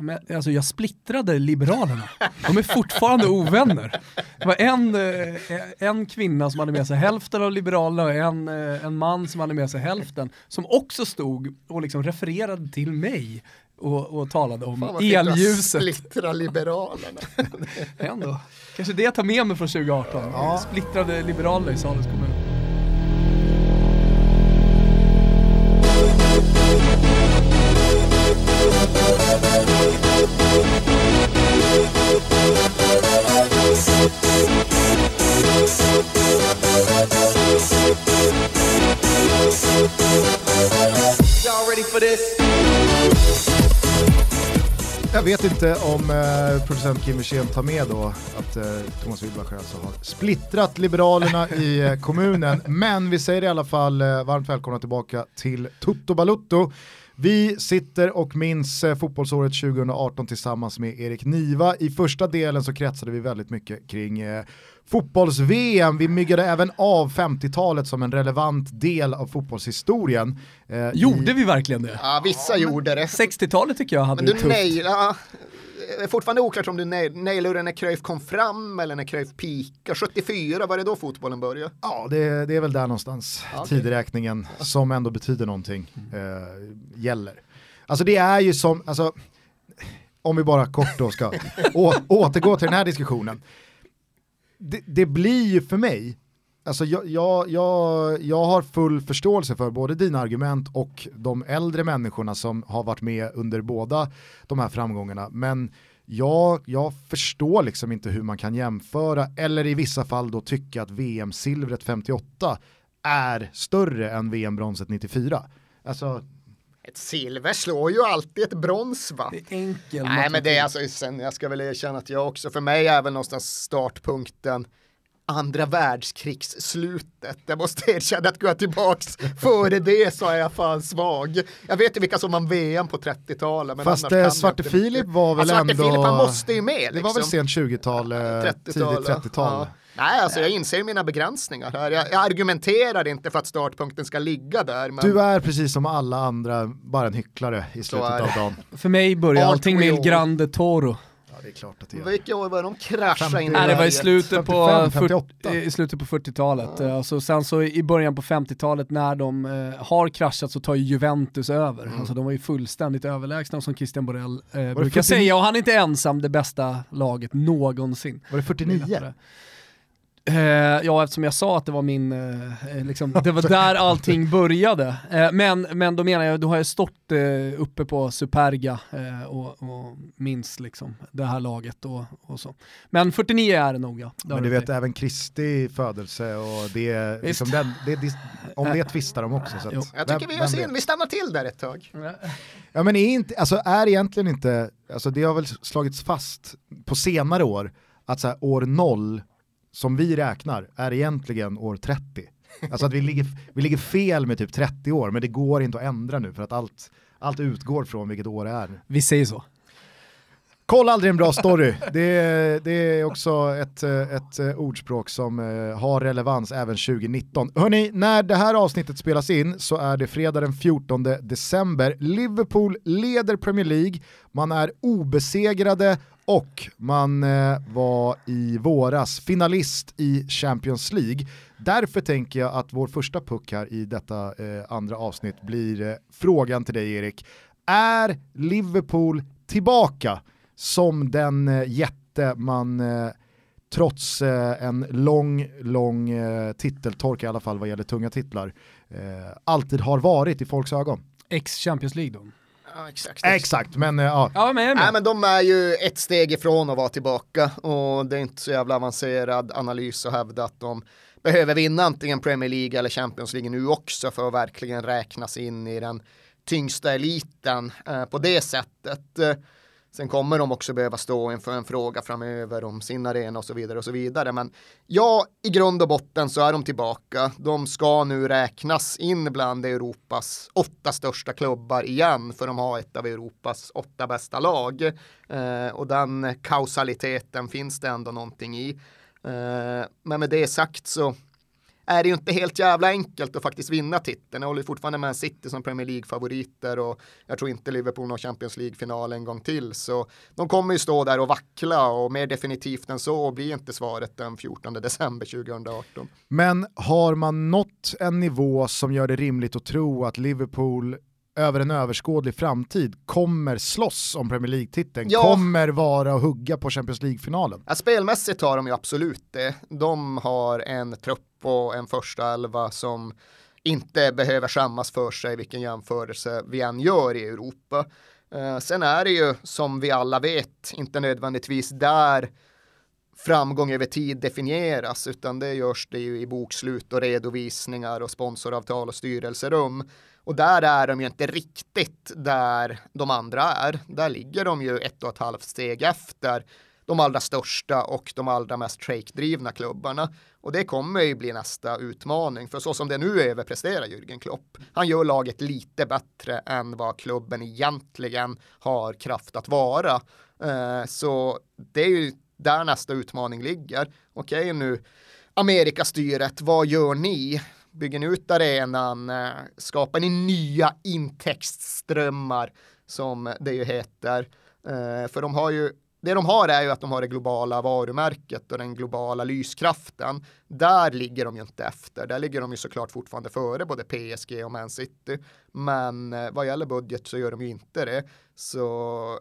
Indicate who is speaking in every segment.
Speaker 1: Men, alltså jag splittrade Liberalerna. De är fortfarande ovänner. Det var en, eh, en kvinna som hade med sig hälften av Liberalerna och en, eh, en man som hade med sig hälften. Som också stod och liksom refererade till mig och, och talade om
Speaker 2: Fan
Speaker 1: elljuset.
Speaker 2: Splittra Liberalerna.
Speaker 1: Ändå. Kanske det jag tar med mig från 2018.
Speaker 3: Ja.
Speaker 1: Splittrade Liberalerna i Salens kommun.
Speaker 3: Jag vet inte om eh, producent Kim Wirsén tar med då att eh, Thomas Wilbacher alltså har splittrat Liberalerna i eh, kommunen. Men vi säger i alla fall eh, varmt välkomna tillbaka till Toto Balutto. Vi sitter och minns eh, fotbollsåret 2018 tillsammans med Erik Niva. I första delen så kretsade vi väldigt mycket kring eh, fotbolls-VM. Vi myggade även av 50-talet som en relevant del av fotbollshistorien. Eh,
Speaker 1: Gjorde
Speaker 3: i-
Speaker 1: vi verkligen det?
Speaker 2: Ja, vissa gjorde det.
Speaker 1: 60-talet tycker jag hade
Speaker 2: Men
Speaker 1: det
Speaker 2: du
Speaker 1: tufft.
Speaker 2: nailade, det är fortfarande oklart om du nail- nailade det när Cruyff kom fram eller när Cruyff peakade. 74, var det då fotbollen började?
Speaker 3: Ja, det, det är väl där någonstans
Speaker 2: Ja, okej.
Speaker 3: tideräkningen som ändå betyder någonting eh, gäller. Alltså det är ju som, alltså, om vi bara kort då ska å, återgå till den här diskussionen. Det, det blir ju för mig, alltså jag, jag, jag, jag har full förståelse för både dina argument och de äldre människorna som har varit med under båda de här framgångarna. Men jag, jag förstår liksom inte hur man kan jämföra, eller i vissa fall då tycka att VM-silvret 58 är större än VM-bronset 94. Alltså,
Speaker 2: ett silver slår ju alltid ett brons va?
Speaker 1: Det är enkel
Speaker 2: Nej men det är alltså sen, jag ska väl erkänna att jag också, för mig är väl någonstans startpunkten andra världskrigsslutet. Jag måste erkänna att jag tillbaks före det så är jag fan svag. Jag vet ju vilka som vann VM på 30-talet. men
Speaker 3: Fast eh, Svarte Filip var väl
Speaker 2: ja, Svarte
Speaker 3: ändå...
Speaker 2: Filip han måste ju med.
Speaker 3: Det var väl
Speaker 2: liksom.
Speaker 3: sent 20-tal, eh, tidigt 30-tal.
Speaker 2: Ja. Nej, alltså jag inser mina begränsningar här. Jag, jag argumenterar inte för att startpunkten ska ligga där. Men...
Speaker 3: Du är precis som alla andra bara en hycklare i slutet av dagen.
Speaker 1: För mig börjar
Speaker 2: Art
Speaker 1: allting med. Grande Toro.
Speaker 3: Ja, det är klart att det.
Speaker 2: Vilka år var de kraschade in i
Speaker 1: Nej, det var i slutet på,
Speaker 3: 55,
Speaker 1: 40,
Speaker 3: 58.
Speaker 1: i slutet på 40-talet. Alltså, sen så i början på 50-talet när de eh, har kraschat så tar ju Juventus över.
Speaker 2: Mm.
Speaker 1: Alltså, de var ju fullständigt överlägsna som Christian Borell eh, brukar
Speaker 3: 49?
Speaker 1: säga och han är inte ensam det bästa laget någonsin.
Speaker 3: Var det 49?
Speaker 1: Eh, ja, eftersom jag sa att det var min, eh, eh, liksom, det var där allting började. Eh, men, men då menar jag, då har jag stått eh, uppe på Superga eh, och, och minns liksom det här laget och, och så. Men 49 är det nog ja. Det
Speaker 3: Men du vet
Speaker 1: i.
Speaker 3: även Kristi födelse och det, liksom den, det, det, om det tvistar de också. Så att.
Speaker 2: Jag tycker vi,
Speaker 3: vem
Speaker 2: oss in, vi stannar till där ett tag.
Speaker 3: Ja men är, inte, alltså är egentligen inte, alltså det har väl slagits fast på senare år att så här, år 0 som vi räknar är egentligen år 30. Alltså att vi ligger, vi ligger fel med typ 30 år men det går inte att ändra nu för att allt, allt utgår från vilket år det är.
Speaker 1: Vi säger så.
Speaker 3: Kolla aldrig en bra story. Det det är också ett, ett ordspråk som eh, har relevans även 2019. Hörni, när det här avsnittet spelas in så är det fredag den 14 december. Liverpool leder Premier League, man är obesegrade och man eh, var i våras finalist i Champions League. Därför tänker jag att vår första puck här i detta eh, andra avsnitt blir eh, frågan till dig Erik. Är Liverpool tillbaka som den eh, jätte man eh, trots eh, en lång, lång eh, titeltork i alla fall vad gäller tunga titlar eh, alltid har varit i folks ögon.
Speaker 1: Ex-Champions League då.
Speaker 2: Ja, exakt.
Speaker 3: Exakt, men eh, ja.
Speaker 1: Ja, men.
Speaker 2: Nej men de är ju ett steg ifrån att vara tillbaka och det är inte så jävla avancerad analys att hävda att de behöver vinna antingen Premier League eller Champions League nu också för att verkligen räknas in i den tyngsta eliten eh, på det sättet. Sen kommer de också behöva stå inför en fråga framöver om sin arena och så vidare och så vidare. Men ja, i grund och botten så är de tillbaka. De ska nu räknas in bland Europas åtta största klubbar igen för de har ett av Europas åtta bästa lag. Eh, och den kausaliteten finns det ändå någonting i. Eh, men med det sagt så är det ju inte helt jävla enkelt att faktiskt vinna titeln. Jag håller fortfarande med City som Premier League-favoriter och jag tror inte Liverpool når Champions League-final en gång till. Så de kommer ju stå där och vackla och mer definitivt än så blir inte svaret den 14 december 2018.
Speaker 3: Men har man nått en nivå som gör det rimligt att tro att Liverpool över en överskådlig framtid kommer slåss om Premier League-titeln, ja. kommer vara och hugga på Champions League-finalen.
Speaker 2: Ja, spelmässigt har de ju absolut det. De har en trupp och en första elva som inte behöver skämmas för sig vilken jämförelse vi än gör i Europa. Eh, sen är det ju som vi alla vet inte nödvändigtvis där framgång över tid definieras, utan det görs det ju i bokslut och redovisningar och sponsoravtal och styrelserum. Och där är de ju inte riktigt där de andra är. Där ligger de ju ett och ett halvt steg efter de allra största och de allra mest trake-drivna klubbarna. Och det kommer ju bli nästa utmaning, för så som det nu överpresterar Jürgen Klopp, han gör laget lite bättre än vad klubben egentligen har kraft att vara. Eh, så det är ju där nästa utmaning ligger. Okej nu, Amerikastyret, vad gör ni? Bygger ni ut arenan? Eh, skapar ni nya intäktsströmmar som det ju heter? Eh, för de har ju det de har är ju att de har det globala varumärket och den globala lyskraften. Där ligger de ju inte efter. Där ligger de ju såklart fortfarande före både PSG och Man City. Men eh, vad gäller budget så gör de ju inte det. Så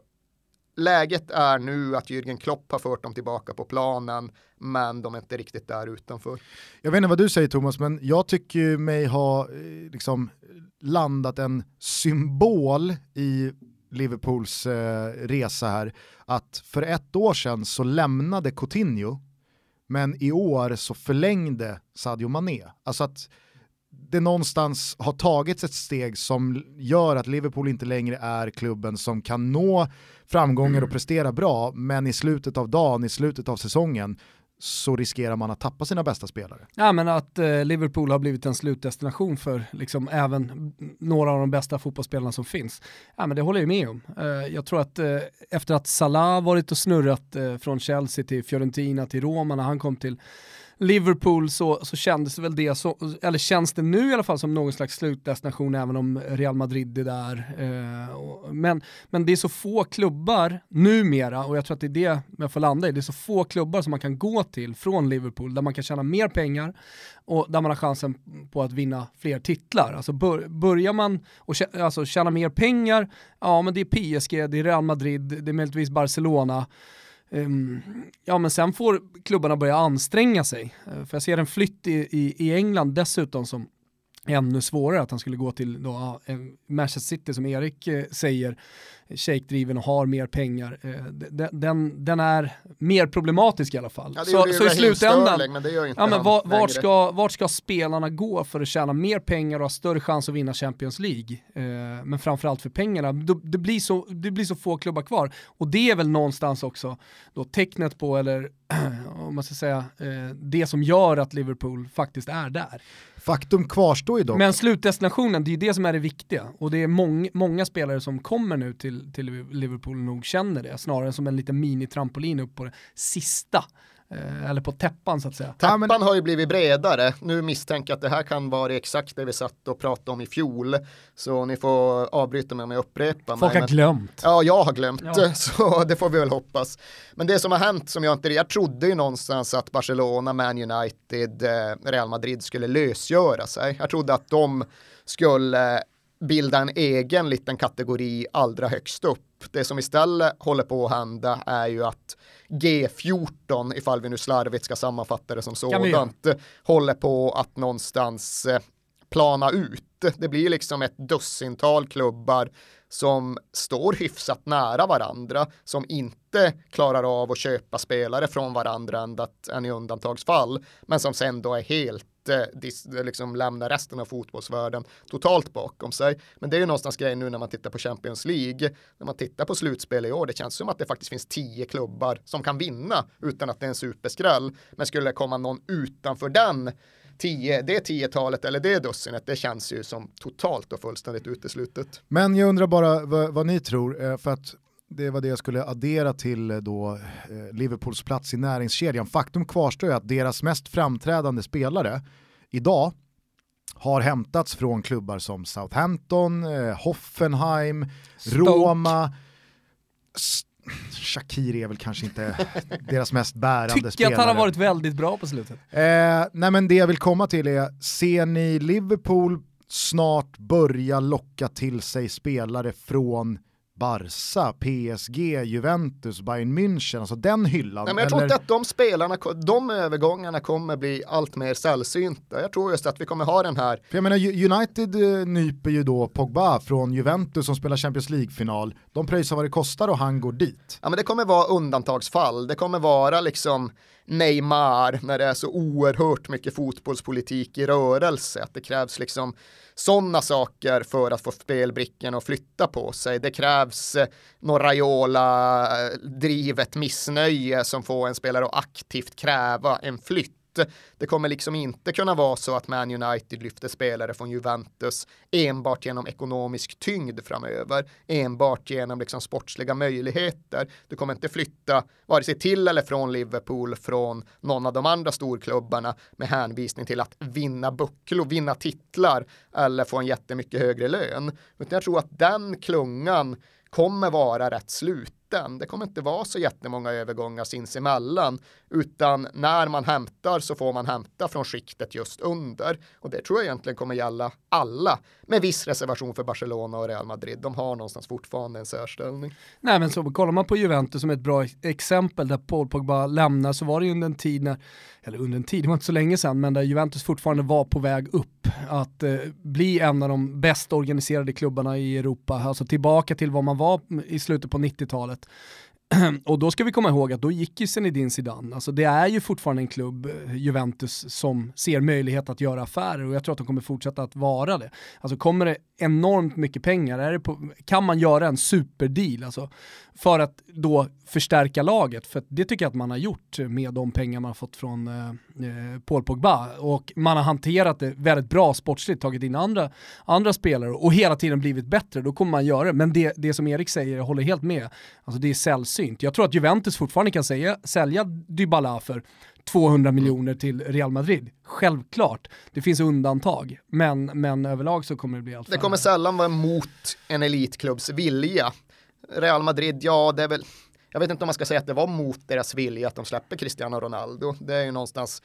Speaker 2: läget är nu att Jürgen Klopp har fört dem tillbaka på planen, men de är inte riktigt där utanför.
Speaker 3: Jag vet inte vad du säger Thomas, men jag tycker mig ha eh, liksom, landat en symbol i Liverpools eh, resa här, att för ett år sedan så lämnade Coutinho, men i år så förlängde Sadio Mané. Alltså att det någonstans har tagits ett steg som gör att Liverpool inte längre är klubben som kan nå framgångar och mm. prestera bra, men i slutet av dagen, i slutet av säsongen, så riskerar man att tappa sina bästa spelare.
Speaker 1: Ja men att eh, Liverpool har blivit en slutdestination för liksom även några av de bästa fotbollsspelarna som finns. Ja men det håller jag med om. Eh, jag tror att eh, efter att Salah varit och snurrat eh, från Chelsea till Fiorentina till Roma när han kom till Liverpool så, så kändes det väl det, så, eller känns det nu i alla fall som någon slags slutdestination även om Real Madrid är där. Eh, och, men, men det är så få klubbar numera och jag tror att det är det jag får landa i, det är så få klubbar som man kan gå till från Liverpool där man kan tjäna mer pengar och där man har chansen på att vinna fler titlar. Alltså bör, börjar man och tjä, alltså tjäna mer pengar, ja men det är PSG, det är Real Madrid, det är möjligtvis Barcelona. Ehm, ja men sen får klubbarna börja anstränga sig. Eh, för jag ser en flytt i, i, i England dessutom som ännu svårare att han skulle gå till då, Manchester City som Erik eh, säger shake-driven och har mer pengar, eh, den, den, är mer problematisk i alla fall.
Speaker 2: Ja, så, så i slutändan, Störling,
Speaker 1: ja, men var, vart, ska, vart ska spelarna gå för att tjäna mer pengar och ha större chans att vinna Champions League? Eh, men framförallt för pengarna, det, blir så, det blir så få klubbar kvar. Och det är väl någonstans också då tecknet på, eller om man ska säga, eh, det som gör att Liverpool faktiskt är där.
Speaker 3: Faktum kvarstår ju dock.
Speaker 1: Men slutdestinationen, det är ju det som är det viktiga. Och det är mång, många spelare som kommer nu till, till Liverpool nog känner det, snarare som en liten mini-trampolin upp på det sista eller på täppan så att säga.
Speaker 2: Täppan har ju blivit bredare. Nu misstänker jag att det här kan vara exakt det vi satt och pratade om i fjol. Så ni får avbryta mig om jag upprepar
Speaker 1: Folk har glömt.
Speaker 2: Ja, jag har glömt. Ja. Så det får vi väl hoppas. Men det som har hänt som jag inte, jag trodde ju någonstans att Barcelona, Man United, eh, Real Madrid skulle lösgöra sig. Jag trodde att de skulle bilda en egen liten kategori allra högst upp. Det som istället håller på att hända är ju att G14, ifall vi nu slarvigt ska sammanfatta det som sådant, håller på att någonstans eh, plana ut. Det blir liksom ett dussintal klubbar som står hyfsat nära varandra, som inte klarar av att köpa spelare från varandra än i undantagsfall, men som sen då är helt inte liksom lämna resten av fotbollsvärlden totalt bakom sig. Men det är ju någonstans grejen nu när man tittar på Champions League, när man tittar på slutspel i år, det känns som att det faktiskt finns tio klubbar som kan vinna utan att det är en superskräll. Men skulle det komma någon utanför den tio, det tiotalet eller det dussinet, det känns ju som totalt och fullständigt uteslutet.
Speaker 3: Men jag undrar bara vad, vad ni tror, eh, för att det var det jag skulle addera till eh, då eh, Liverpools plats i näringskedjan. Faktum kvarstår ju att deras mest framträdande spelare idag har hämtats från klubbar som Southampton, eh, Hoffenheim,
Speaker 1: Stoke.
Speaker 3: Roma. S- Shakiri är väl kanske inte deras mest bärande
Speaker 1: Tycker
Speaker 3: spelare.
Speaker 1: att han har varit väldigt bra på slutet.
Speaker 3: Eh, nej men det jag vill komma till är, ser ni Liverpool snart börja locka till sig spelare från Barca, PSG, Juventus, Bayern München, alltså den hyllan?
Speaker 2: Nej, men jag tror
Speaker 3: eller-
Speaker 2: inte att de spelarna, de övergångarna kommer bli allt mer sällsynta. Jag tror just att vi kommer ha den här
Speaker 3: För jag menar, United eh, nyper ju då Pogba från Juventus som spelar Champions League-final. De pröjsar vad det kostar och han går dit.
Speaker 2: Ja men det kommer vara undantagsfall. Det kommer vara liksom Neymar när det är så oerhört mycket fotbollspolitik i rörelse. Att det krävs liksom sådana saker för att få spelbrickorna att flytta på sig. Det krävs eh, några Jola-drivet eh, missnöje som får en spelare att aktivt kräva en flytt. Det kommer liksom inte kunna vara så att Man United lyfter spelare från Juventus enbart genom ekonomisk tyngd framöver, enbart genom liksom sportsliga möjligheter. Du kommer inte flytta vare sig till eller från Liverpool från någon av de andra storklubbarna med hänvisning till att vinna bucklor, vinna titlar eller få en jättemycket högre lön. Utan jag tror att den klungan kommer vara rätt sluten. Det kommer inte vara så jättemånga övergångar sinsemellan, utan när man hämtar så får man hämta från skiktet just under. Och det tror jag egentligen kommer gälla alla, med viss reservation för Barcelona och Real Madrid. De har någonstans fortfarande en särställning.
Speaker 1: Nej men så kollar man på Juventus som ett bra exempel där Paul Pogba lämnar så var det ju under en tid när, eller under en tid, det var inte så länge sedan, men där Juventus fortfarande var på väg upp. Att eh, bli en av de bäst organiserade klubbarna i Europa, alltså tillbaka till vad man var i slutet på 90-talet. Och då ska vi komma ihåg att då gick ju Zinedine Zidane, alltså det är ju fortfarande en klubb, eh, Juventus, som ser möjlighet att göra affärer och jag tror att de kommer fortsätta att vara det. Alltså kommer det enormt mycket pengar, är det på, kan man göra en superdeal alltså, för att då förstärka laget? För det tycker jag att man har gjort med de pengar man har fått från eh, eh, Paul Pogba och man har hanterat det väldigt bra sportsligt, tagit in andra, andra spelare och hela tiden blivit bättre, då kommer man göra det. Men det, det som Erik säger, jag håller helt med, alltså det är sällsynt. Jag tror att Juventus fortfarande kan säga, sälja Dybala för 200 miljoner till Real Madrid. Självklart, det finns undantag, men, men överlag så kommer det bli allt
Speaker 2: Det kommer sällan vara mot en elitklubbs vilja. Real Madrid, ja det är väl, jag vet inte om man ska säga att det var mot deras vilja att de släpper Cristiano Ronaldo. Det är ju någonstans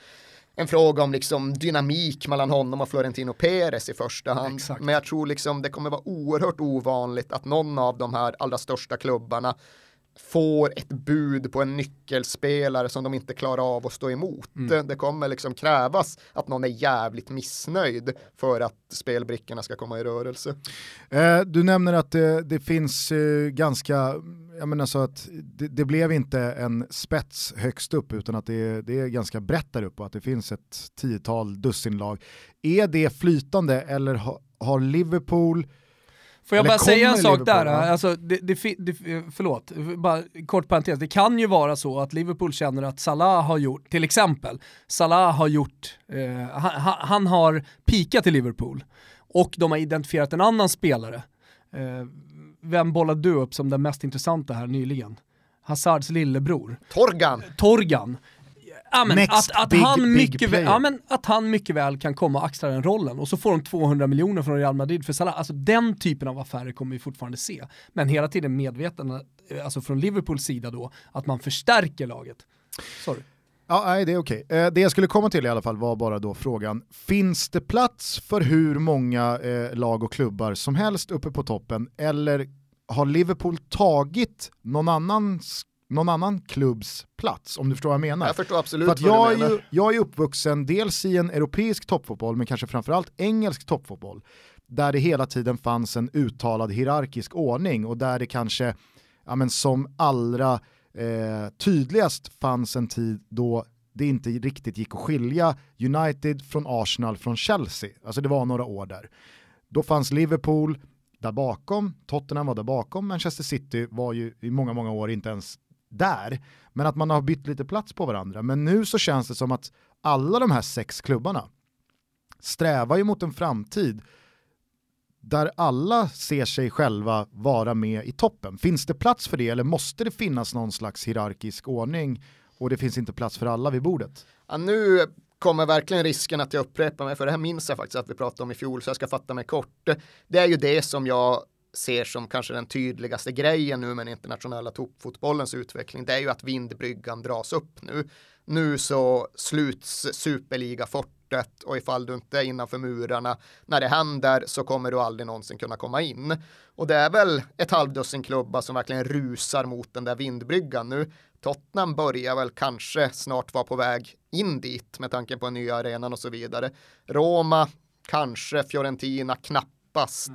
Speaker 2: en fråga om liksom dynamik mellan honom och Florentino Perez i första hand.
Speaker 1: Exakt.
Speaker 2: Men jag tror liksom det kommer vara oerhört ovanligt att någon av de här allra största klubbarna får ett bud på en nyckelspelare som de inte klarar av att stå emot. Det kommer liksom krävas att någon är jävligt missnöjd för att spelbrickorna ska komma i rörelse.
Speaker 3: Eh, du nämner att det, det finns eh, ganska, jag menar så att det, det blev inte en spets högst upp utan att det, det är ganska brett där uppe och att det finns ett tiotal dussinlag. Är det flytande eller ha, har Liverpool
Speaker 1: Får jag
Speaker 3: Eller
Speaker 1: bara säga en sak
Speaker 3: Liverpool,
Speaker 1: där,
Speaker 3: va?
Speaker 1: alltså, det, det, det, förlåt, bara kort parentes, det kan ju vara så att Liverpool känner att Salah har gjort, till exempel, Salah har gjort, eh, han, han- han har pikat i Liverpool och de har identifierat en annan spelare. Eh, vem bollade du upp som den mest intressanta här nyligen? Hazards lillebror.
Speaker 2: Torgan,
Speaker 1: Torgan. Ja, men
Speaker 3: Next
Speaker 1: att, att,
Speaker 3: big,
Speaker 1: han
Speaker 3: big
Speaker 1: mycket väl, ja, men att han mycket väl kan komma och axla den rollen och så får de 200 miljoner från Real Madrid för Salah. Alltså den typen av affärer kommer vi fortfarande se. Men hela tiden medveten, alltså från Liverpools sida då, att man förstärker laget. Sorry.
Speaker 3: Ja, nej, det är okej. Eh, det jag skulle komma till i alla fall var bara då frågan, finns det plats för hur många eh, lag och klubbar som helst uppe på toppen eller har Liverpool tagit någon, annans, någon annan klubbs plats, om du förstår vad jag menar?
Speaker 2: jag förstår absolut
Speaker 3: För att jag, är ju, jag är uppvuxen dels i en europeisk toppfotboll, men kanske framförallt engelsk toppfotboll, där det hela tiden fanns en uttalad hierarkisk ordning och där det kanske, ja, men som allra eh, tydligast fanns en tid då det inte riktigt gick att skilja United från Arsenal från Chelsea. Alltså det var några år där. Då fanns Liverpool där bakom, Tottenham var där bakom, Manchester City var ju i många, många år inte ens där. Men att man har bytt lite plats på varandra. Men nu så känns det som att alla de här sex klubbarna strävar ju mot en framtid där alla ser sig själva vara med i toppen. Finns det plats för det eller måste det finnas någon slags hierarkisk ordning och det finns inte plats för alla vid bordet?
Speaker 2: Ja, nu kommer verkligen risken att jag upprepar mig, för det här minns jag faktiskt att vi pratade om i fjol, så jag ska fatta mig kort. Det är ju det som jag ser som kanske den tydligaste grejen nu med den internationella toppfotbollens utveckling, det är ju att vindbryggan dras upp nu. Nu så sluts superligafortet och ifall du inte är innanför murarna när det händer så kommer du aldrig någonsin kunna komma in. Och det är väl ett halvdussin klubbar som verkligen rusar mot den där vindbryggan nu. Tottenham börjar väl kanske snart vara på väg in dit med tanke på den nya arenan och så vidare. Roma, kanske Fiorentina, knappt knappast.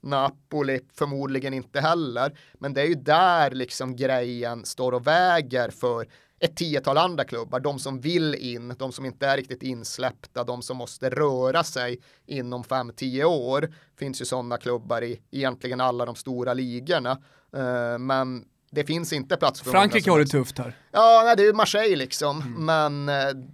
Speaker 2: Napoli förmodligen inte heller. Men det är ju där liksom grejen står och väger för ett tiotal andra klubbar, de som vill in, de som inte är riktigt insläppta, de som måste röra sig inom 5-10 år. Finns ju sådana klubbar i egentligen alla de stora ligorna. Uh, men det finns inte plats för
Speaker 1: Frankrike har det tufft här.
Speaker 2: Ja, nej, det är ju Marseille liksom, mm. men uh,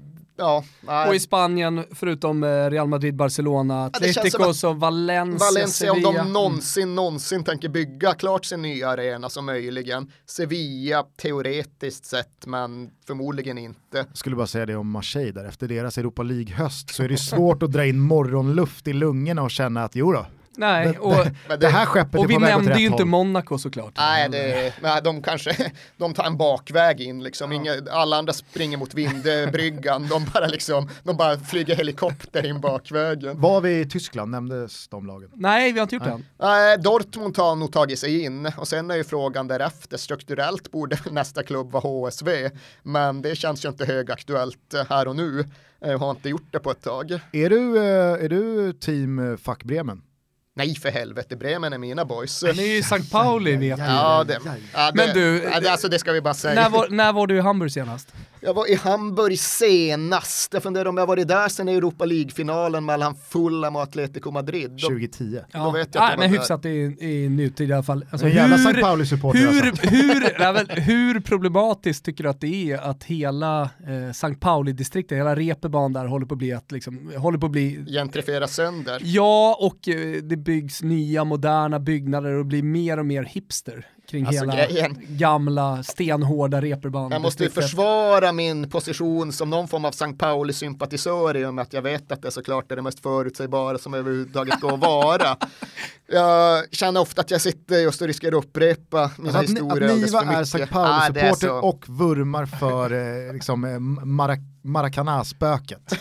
Speaker 2: Ja,
Speaker 1: och i Spanien, förutom eh, Real Madrid, Barcelona, Atleticos och Valencia,
Speaker 2: Valencia Sevilla. om de någonsin, mm. någonsin tänker bygga klart sin nya arena så möjligen. Sevilla teoretiskt sett, men förmodligen inte. Jag
Speaker 3: skulle bara säga det om Marseille där, efter deras Europa League-höst så är det svårt att dra in morgonluft i lungorna och känna att jo då,
Speaker 1: Nej, och,
Speaker 3: det, det här skeppet
Speaker 1: och vi nämnde ju inte Monaco såklart.
Speaker 2: Nej, det, nej, de kanske de tar en bakväg in liksom. Inga, alla andra springer mot vindbryggan. de bara liksom, de bara flyger helikopter in bakvägen.
Speaker 3: Var vi i Tyskland? Nämndes de lagen?
Speaker 1: Nej, vi har inte gjort
Speaker 2: det Nej, Dortmund har nog tagit sig in och sen är ju frågan därefter. Strukturellt borde nästa klubb vara HSV, men det känns ju inte högaktuellt här och nu. Jag har inte gjort det på ett tag.
Speaker 3: Är du, eh, är du team Fuck Bremen?
Speaker 2: Nej för helvete, Bremen är mina boys.
Speaker 1: Ni är ju St. Pauli vet
Speaker 2: du. Ja, det, ja, det,
Speaker 1: Men du,
Speaker 2: alltså det ska vi bara säga.
Speaker 1: När var, när var du i Hamburg senast?
Speaker 2: Jag var i Hamburg senast. Jag funderar om jag varit där sen Europa League-finalen mellan Fulham och Atletico Madrid.
Speaker 3: Då, 2010.
Speaker 1: Ja, då vet jag ja, men hyfsat i, i nutid i alla fall.
Speaker 3: Alltså, jävla St. Pauli-supporter
Speaker 1: hur, alltså. hur, väl, hur problematiskt tycker du att det är att hela eh, St. Pauli-distriktet, hela Reeperbahn där håller på att bli att liksom, håller på att bli...
Speaker 2: Gentrifiera sönder.
Speaker 1: Ja, och eh, det byggs nya moderna byggnader och blir mer och mer hipster kring alltså hela grejen. gamla stenhårda reperband.
Speaker 2: Jag måste försvara min position som någon form av St. Pauli-sympatisör i och med att jag vet att det såklart är det mest förutsägbara som överhuvudtaget går att vara. jag känner ofta att jag sitter just och riskerar att upprepa mina alltså historier
Speaker 3: att Niva är St. Pauli-supporter ah, och vurmar för eh, liksom, eh, maracana spöket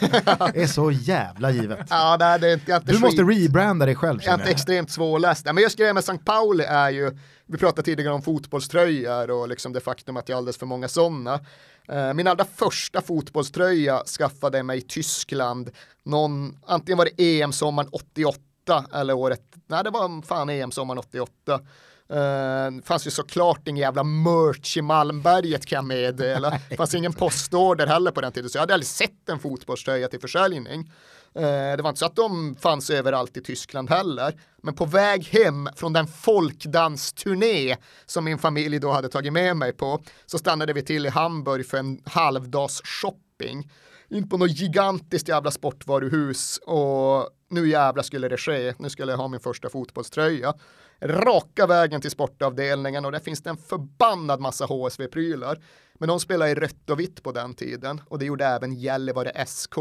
Speaker 3: är så jävla givet.
Speaker 2: Ja, nej, det är inte,
Speaker 3: du måste rebranda dig själv.
Speaker 2: Jag är inte extremt svårläst. Ja, men just grejen med St. Pauli är ju, vi pratade tidigare om fotbollströjor och liksom det faktum att jag är alldeles för många sådana. Eh, min allra första fotbollströja skaffade jag mig i Tyskland. Någon, antingen var det EM-sommaren 88 eller året, nej det var fan EM-sommaren 88. Eh, det uh, fanns ju såklart ingen jävla merch i Malmberget kan jag meddela. Det fanns ingen postorder heller på den tiden, så jag hade aldrig sett en fotbollströja till försäljning. Uh, det var inte så att de fanns överallt i Tyskland heller. Men på väg hem från den folkdansturné som min familj då hade tagit med mig på så stannade vi till i Hamburg för en halvdags shopping. In på något gigantiskt jävla sportvaruhus och nu jävla skulle det ske. Nu skulle jag ha min första fotbollströja raka vägen till sportavdelningen och där finns det en förbannad massa HSV-prylar. Men de spelade i rött och vitt på den tiden och det gjorde även Gällivare SK.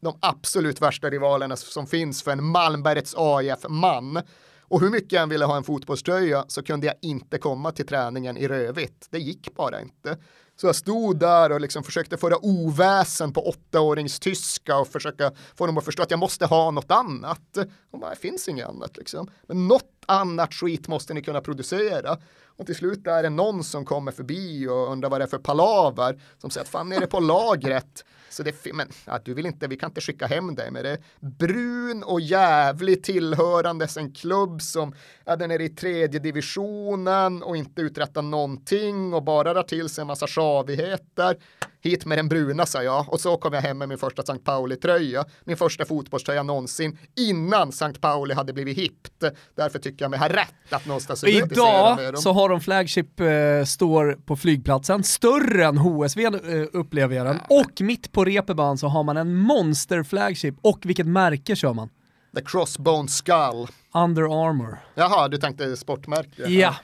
Speaker 2: De absolut värsta rivalerna som finns för en Malmbergets AIF-man. Och hur mycket jag än ville ha en fotbollströja så kunde jag inte komma till träningen i rödvitt. Det gick bara inte. Så jag stod där och liksom försökte föra oväsen på åttaårings tyska och försöka få dem att förstå att jag måste ha något annat. Och bara, det finns inget annat liksom. Men något annat skit måste ni kunna producera. Och till slut är det någon som kommer förbi och undrar vad det är för palaver. Som säger att fan är det på lagret? Så det, men ja, du vill inte, vi kan inte skicka hem dig med det. Brun och jävlig tillhörandes en klubb som är där nere i tredje divisionen och inte uträttar någonting och bara drar till sig en massa sjavigheter. Hit med den bruna sa jag och så kom jag hem med min första St. Pauli-tröja. Min första fotbollströja någonsin innan St. Pauli hade blivit hippt. Därför tycker jag mig ha rätt att någonstans
Speaker 1: Idag så har de flagship eh, står på flygplatsen, större än HSV eh, upplever jag den. Och mitt på repeban så har man en monster flagship och vilket märke kör man?
Speaker 2: The Crossbone Skull.
Speaker 1: Under Armour.
Speaker 2: Jaha, du tänkte sportmärke?
Speaker 1: Ja.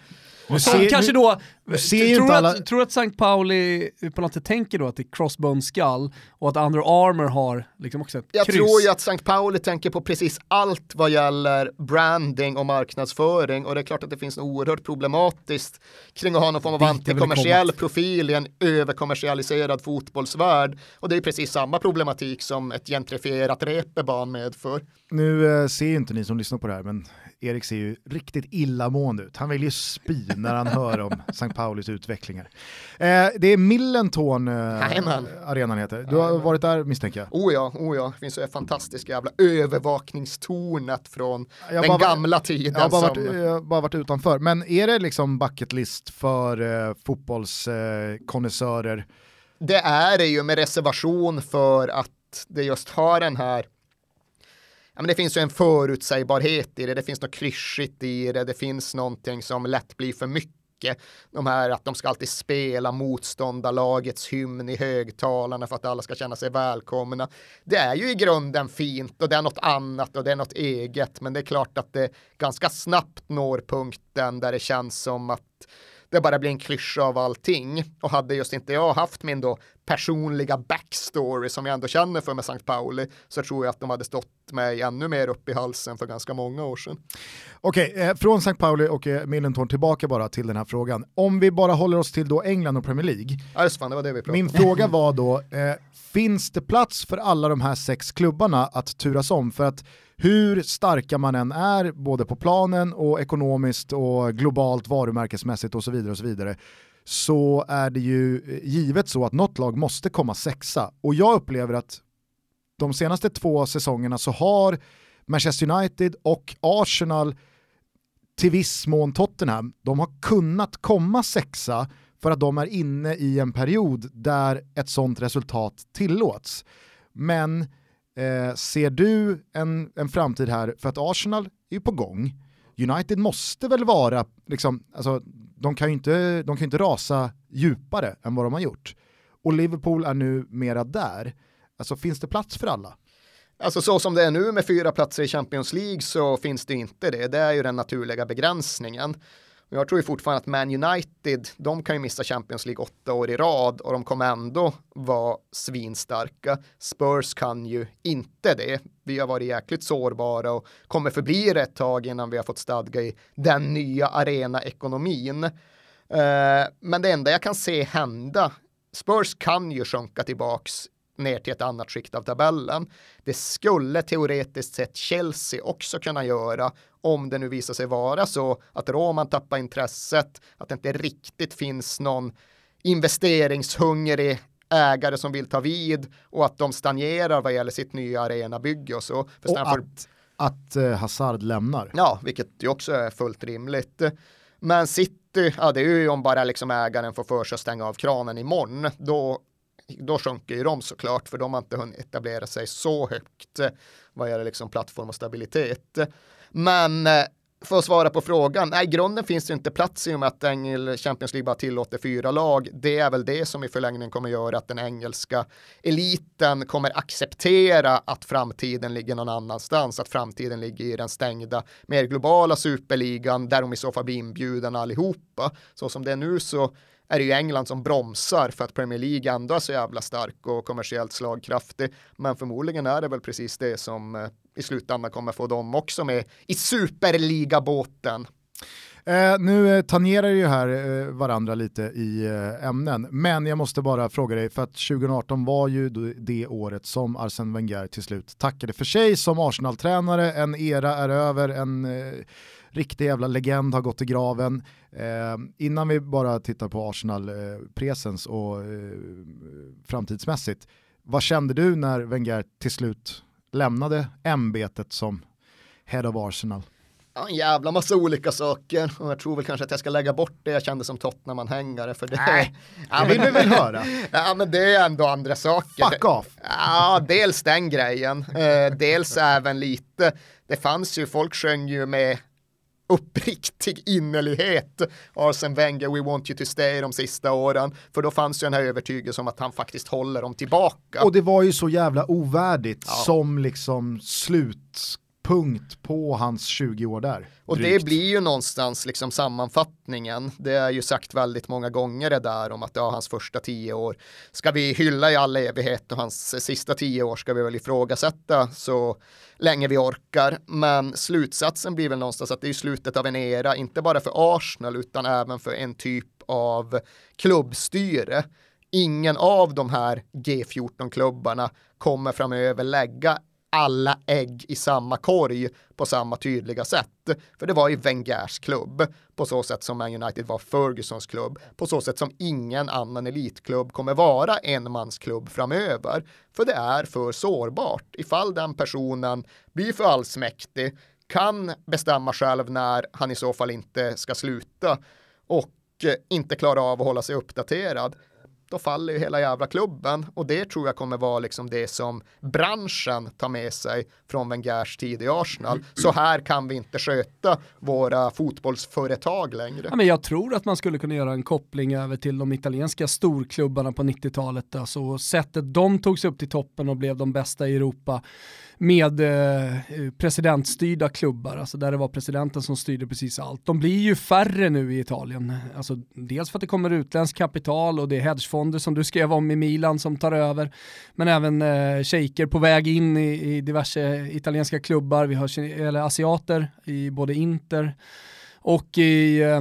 Speaker 1: Som kanske då
Speaker 3: Du ser ju
Speaker 1: tror,
Speaker 3: inte
Speaker 1: du
Speaker 3: alla...
Speaker 1: att, tror du att St. Pauli på något sätt tänker då att det är crossbone skull och att Under Armour har liksom också ett
Speaker 2: Jag
Speaker 1: kryss?
Speaker 2: tror ju att St. Pauli tänker på precis allt vad gäller branding och marknadsföring och det är klart att det finns något oerhört problematiskt kring att ha någon form av antikommersiell profil i en överkommersialiserad fotbollsvärld. Och det är precis samma problematik som ett gentrifierat reeperbahn medför.
Speaker 3: Nu eh, ser ju inte ni som lyssnar på det här, men Erik ser ju riktigt illamående ut. Han vill ju spy när han hör om St. Paulis utvecklingar. Eh, det är Millentorn eh,
Speaker 2: Jajamän.
Speaker 3: arenan heter. Du har varit där misstänker jag?
Speaker 2: Oh ja, oh ja, det finns ju ett fantastiskt jävla övervakningstornet från
Speaker 3: Jag
Speaker 2: den
Speaker 3: bara-
Speaker 2: gamla tiden.
Speaker 3: Jag har bara
Speaker 2: som...
Speaker 3: varit, jag bara varit utanför. Men är det liksom bucket list för eh, fotbollskonnässörer?
Speaker 2: Det är det ju med reservation för att det just har den här Ja, men det finns ju en förutsägbarhet i det, det finns något klyschigt i det, det finns någonting som lätt blir för mycket. De här att de ska alltid spela motståndarlagets hymn i högtalarna för att alla ska känna sig välkomna. Det är ju i grunden fint och det är något annat och det är något eget, men det är klart att det ganska snabbt når punkten där det känns som att det bara blir en klyscha av allting. Och hade just inte jag haft min då personliga backstory som jag ändå känner för med St. Pauli så tror jag att de hade stått mig ännu mer upp i halsen för ganska många år sedan.
Speaker 3: Okej, eh, från St. Pauli och eh, Millentorn tillbaka bara till den här frågan. Om vi bara håller oss till då England och Premier League.
Speaker 2: Ja, just fan, det var det vi pratade
Speaker 3: Min fråga var då, eh, finns det plats för alla de här sex klubbarna att turas om? För att hur starka man än är, både på planen och ekonomiskt och globalt varumärkesmässigt och så vidare och så vidare, så är det ju givet så att något lag måste komma sexa. Och jag upplever att de senaste två säsongerna så har Manchester United och Arsenal till viss mån Tottenham, de har kunnat komma sexa för att de är inne i en period där ett sånt resultat tillåts. Men eh, ser du en, en framtid här, för att Arsenal är ju på gång, United måste väl vara, liksom, alltså, de kan ju inte, de kan ju inte rasa djupare än vad de har gjort. Och Liverpool är nu mera där. Alltså finns det plats för alla?
Speaker 2: Alltså så som det är nu med fyra platser i Champions League så finns det inte det. Det är ju den naturliga begränsningen. Och Jag tror ju fortfarande att Man United, de kan ju missa Champions League åtta år i rad och de kommer ändå vara svinstarka. Spurs kan ju inte det. Vi har varit jäkligt sårbara och kommer förbli det ett tag innan vi har fått stadga i den nya arenaekonomin. Eh, men det enda jag kan se hända, Spurs kan ju sjunka tillbaks ner till ett annat skikt av tabellen. Det skulle teoretiskt sett Chelsea också kunna göra om det nu visar sig vara så att Roman tappar intresset, att det inte riktigt finns någon investeringshungrig ägare som vill ta vid och att de stagnerar vad gäller sitt nya arenabygge och så. För
Speaker 3: Och att, att eh, Hazard lämnar.
Speaker 2: Ja, vilket ju också är fullt rimligt. Men City, ja det är ju om bara liksom ägaren får för sig att stänga av kranen imorgon, då, då sjunker ju de såklart, för de har inte hunnit etablera sig så högt eh, vad gäller liksom plattform och stabilitet. Men eh, för att svara på frågan, nej, i grunden finns det inte plats i och med att Engel Champions League bara tillåter fyra lag. Det är väl det som i förlängningen kommer göra att den engelska eliten kommer acceptera att framtiden ligger någon annanstans, att framtiden ligger i den stängda, mer globala superligan där de i så fall blir inbjudna allihopa. Så som det är nu så är det ju England som bromsar för att Premier League ändå är så jävla stark och kommersiellt slagkraftig. Men förmodligen är det väl precis det som eh, i slutändan kommer få dem också med i superligabåten.
Speaker 3: Eh, nu eh, tangerar ju här eh, varandra lite i eh, ämnen, men jag måste bara fråga dig, för att 2018 var ju det året som Arsene Wenger till slut tackade för sig som Arsenal-tränare, en era är över, en eh, riktig jävla legend har gått i graven. Eh, innan vi bara tittar på Arsenal eh, presens och eh, framtidsmässigt, vad kände du när Wenger till slut lämnade ämbetet som Head of Arsenal?
Speaker 2: Ja, en jävla massa olika saker och jag tror väl kanske att jag ska lägga bort det jag kände som Tottenham-anhängare för det.
Speaker 3: Nej,
Speaker 2: ja,
Speaker 3: det vill vi väl höra.
Speaker 2: Ja men det är ändå andra saker.
Speaker 3: Fuck off!
Speaker 2: Ja, dels den grejen. Eh, dels även lite, det fanns ju, folk sjöng ju med uppriktig innerlighet Arsene Wenger, we want you to stay de sista åren. För då fanns ju den här övertygelsen om att han faktiskt håller dem tillbaka.
Speaker 3: Och det var ju så jävla ovärdigt
Speaker 2: Ja.
Speaker 3: som liksom slutpunkt punkt på hans 20 år där.
Speaker 2: Och
Speaker 3: drygt.
Speaker 2: det blir ju någonstans liksom sammanfattningen. Det är ju sagt väldigt många gånger det där om att ja, hans första tio år ska vi hylla i all evighet och hans sista tio år ska vi väl ifrågasätta så länge vi orkar. Men slutsatsen blir väl någonstans att det är slutet av en era, inte bara för Arsenal utan även för en typ av klubbstyre. Ingen av de här G14-klubbarna kommer framöver lägga alla ägg i samma korg på samma tydliga sätt. För det var ju Wengers klubb, på så sätt som Man United var Fergusons klubb, på så sätt som ingen annan elitklubb kommer vara en mansklubb framöver. För det är för sårbart. Ifall den personen blir för allsmäktig, kan bestämma själv när han i så fall inte ska sluta och eh, inte klara av att hålla sig uppdaterad, då faller ju hela jävla klubben och det tror jag kommer vara liksom det som branschen tar med sig från Wengers tid i Arsenal. Så här kan vi inte sköta våra fotbollsföretag längre.
Speaker 1: Ja, men jag tror att man skulle kunna göra en koppling över till de italienska storklubbarna på 90-talet. Alltså sättet de tog sig upp till toppen och blev de bästa i Europa med eh, presidentstyrda klubbar, alltså där det var presidenten som styrde precis allt. De blir ju färre nu i Italien. Alltså, dels för att det kommer utländskt kapital och det är hedgefonder som du skrev om i Milan som tar över, men även eh, shejker på väg in i, i, diverse italienska klubbar. Vi har eller asiater i både Inter och i eh,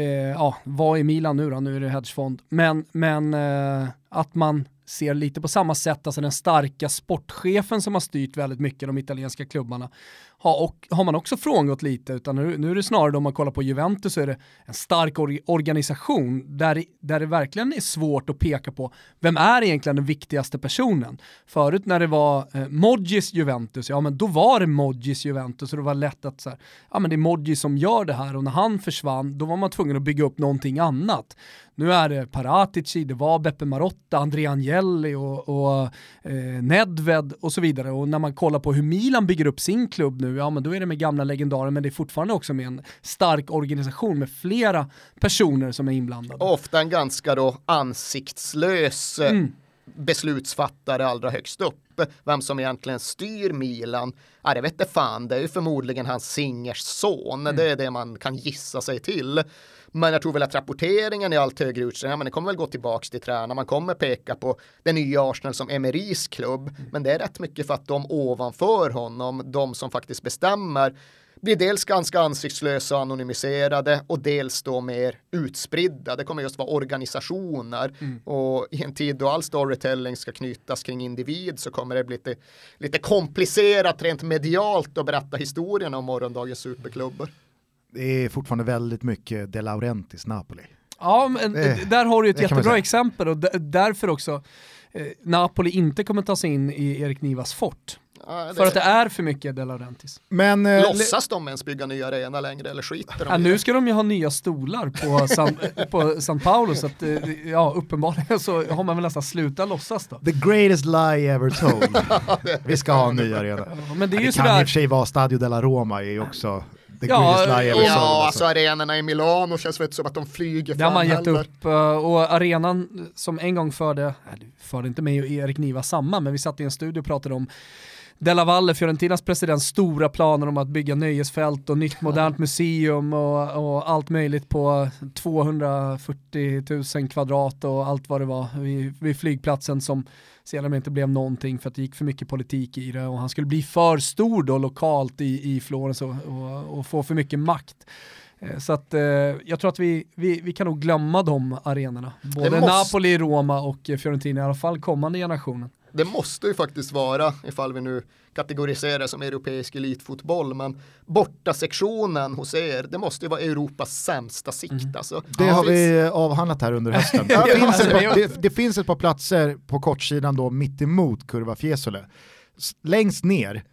Speaker 1: eh, ja, vad är Milan nu då? Nu är det hedgefond. Men, men eh, att man ser lite på samma sätt, alltså den starka sportchefen som har styrt väldigt mycket de italienska klubbarna, har, och, har man också frångått lite, utan nu, nu är det snarare om man kollar på Juventus så är det en stark or organisation där, där det verkligen är svårt att peka på vem är egentligen den viktigaste personen. Förut när det var eh, Modgis Juventus, ja men då var det Modgis Juventus och det var lätt att så här, ja men det är Modgi som gör det här och när han försvann då var man tvungen att bygga upp någonting annat. Nu är det Paratici, det var Beppe Marotta, André Agnelli och, och eh, Nedved och så vidare. Och när man kollar på hur Milan bygger upp sin klubb nu, ja men då är det med gamla legendarer, men det är fortfarande också med en stark organisation med flera personer som är inblandade.
Speaker 2: Ofta en ganska då ansiktslös eh, mm. beslutsfattare allra högst upp. Vem som egentligen styr Milan, ja, det vet fan, det är ju förmodligen hans Singers son, mm. det är det man kan gissa sig till. Men jag tror väl att rapporteringen i allt högre utsträckning, ja, men det kommer väl gå tillbaks till tränarna, man kommer peka på det nya Arsenal som Emerys klubb, mm. men det är rätt mycket för att de ovanför honom, de som faktiskt bestämmer, blir dels ganska ansiktslösa och anonymiserade och dels då mer utspridda. Det kommer just vara organisationer mm. och i en tid då all storytelling ska knytas kring individ så kommer det bli lite, lite komplicerat rent medialt att berätta historien om morgondagens superklubbar
Speaker 3: det är fortfarande väldigt mycket De Laurentis Napoli.
Speaker 1: Ja, men det, där har du ett jättebra exempel och därför också eh, Napoli inte kommer ta sig in i Erik Nivas fort. Ja, för att det är för mycket De Laurentiis.
Speaker 2: Men, eh, Låtsas de ens bygga nya arena längre eller skiter de
Speaker 1: ja, Nu ska de ju ha nya stolar på San, på San Paolo så att eh, ja, uppenbarligen så har man väl nästan slutat låtsas då.
Speaker 3: The greatest lie ever told. Vi ska ha en ny arena. Ja, men det, är ju det kan i och för sig vara Stadio della Roma är också
Speaker 2: The ja, ja, ja alltså. arenorna i Milano känns väl som att de flyger
Speaker 1: Det har man gett upp eh, och arenan som en gång förde, nej, förde inte mig och Erik Niva samma, men vi satt i en studio och pratade om Della Valle, Fiorentinas president, stora planer om att bygga nöjesfält och nytt modernt museum och, och, allt möjligt på 240 000 kvadrat och allt vad det var vid, vid flygplatsen som sedan inte blev någonting för att det gick för mycket politik i det och han skulle bli för stor då lokalt i, i Florens och, och, och få för mycket makt. Eh, så att eh, jag tror att vi, vi, vi kan nog glömma de arenorna. Både måste... Napoli, Roma och Fiorentina, i alla fall kommande generationen
Speaker 2: det måste ju faktiskt vara, ifall vi nu kategoriserar som europeisk elitfotboll, men borta sektionen hos er, det måste ju vara Europas sämsta sikt. Mm. Alltså.
Speaker 3: Det ja, har finns... vi avhandlat här under hösten. det, finns ett par, det, det, finns ett par platser på kortsidan då mitt emot Kurva Fiesole. Längst ner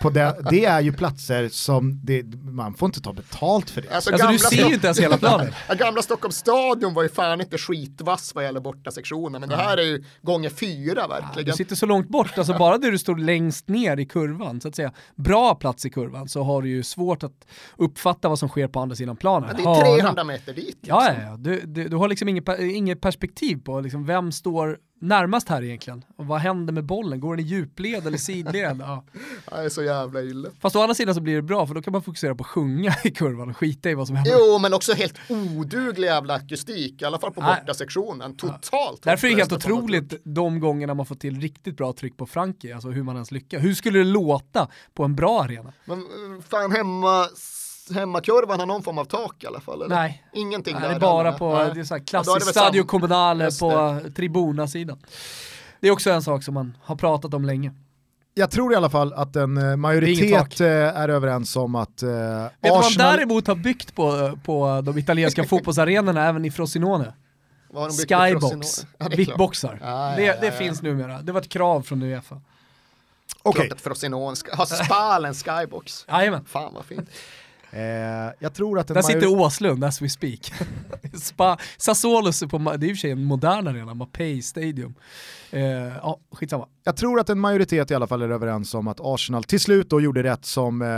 Speaker 3: på det, det är ju platser som det, man får inte ta betalt för det.
Speaker 1: Alltså, alltså du ser ju inte ens hela planen.
Speaker 2: gamla Stockholms stadion var ju fan inte skitvass vad gäller borta sektionen men det här är ju gånger fyra verkligen.
Speaker 1: Ja, du sitter så långt bort, alltså bara där du står längst ner i kurvan, så att säga, bra plats i kurvan så har du ju svårt att uppfatta vad som sker på andra sidan planen.
Speaker 2: Ja, det är 300 meter dit. Liksom.
Speaker 1: Ja, ja, ja. Du, du, du, har liksom inget, inget perspektiv på liksom, vem står närmast här egentligen. Och vad händer med bollen? Går den i djupled eller sidled? Ja.
Speaker 2: Det är så jävla illa.
Speaker 1: Fast å andra sidan så blir det bra för då kan man fokusera på att sjunga i kurvan och skita i vad som händer.
Speaker 2: Jo, men också helt oduglig jävla akustik, i alla fall på
Speaker 1: Nej.
Speaker 2: bortasektionen. Totalt
Speaker 1: Därför är det helt otroligt de gångerna man får till riktigt bra tryck på Frankie, alltså hur man ens lyckas. Hur skulle det låta på en bra arena?
Speaker 2: Men eh, fan hemma, hemmakurvan har någon form av tak i alla fall? Eller?
Speaker 1: Nej.
Speaker 2: Ingenting
Speaker 1: Nej,
Speaker 2: där.
Speaker 1: det är bara på
Speaker 2: Nej.
Speaker 1: det är så här
Speaker 2: Ja, det
Speaker 1: klassiskt
Speaker 2: väl
Speaker 1: Stadio Comunale på tribunasidan. Det är också en sak som man har pratat om länge.
Speaker 3: Jag tror i alla fall att en eh, majoritet eh, är överens om att eh,
Speaker 1: Vet du vad man
Speaker 3: Arsenal...
Speaker 1: däremot har byggt på, på de italienska fotbollsarenorna även i Frosinone?
Speaker 2: Vad har de byggt på
Speaker 1: Skybox?
Speaker 2: Ja, det är klart.
Speaker 1: Bitboxar.
Speaker 2: Ja, ja,
Speaker 1: det
Speaker 2: ja,
Speaker 1: det
Speaker 2: ja.
Speaker 1: finns numera, det var ett krav från Uefa.
Speaker 3: Okej,
Speaker 2: Klart att Frosinone ska ha Spal en skybox.
Speaker 1: Jajamän,
Speaker 2: Fan vad fint.
Speaker 3: Eh, jag tror att
Speaker 1: där sitter Åslund as we speak. Spa, Sassuolos är på, det är i och för sig en modern arena, Mapei Stadium. Eh, ja, skitsamma.
Speaker 3: jag tror att en majoritet i alla fall är överens om att Arsenal till slut då gjorde rätt som eh,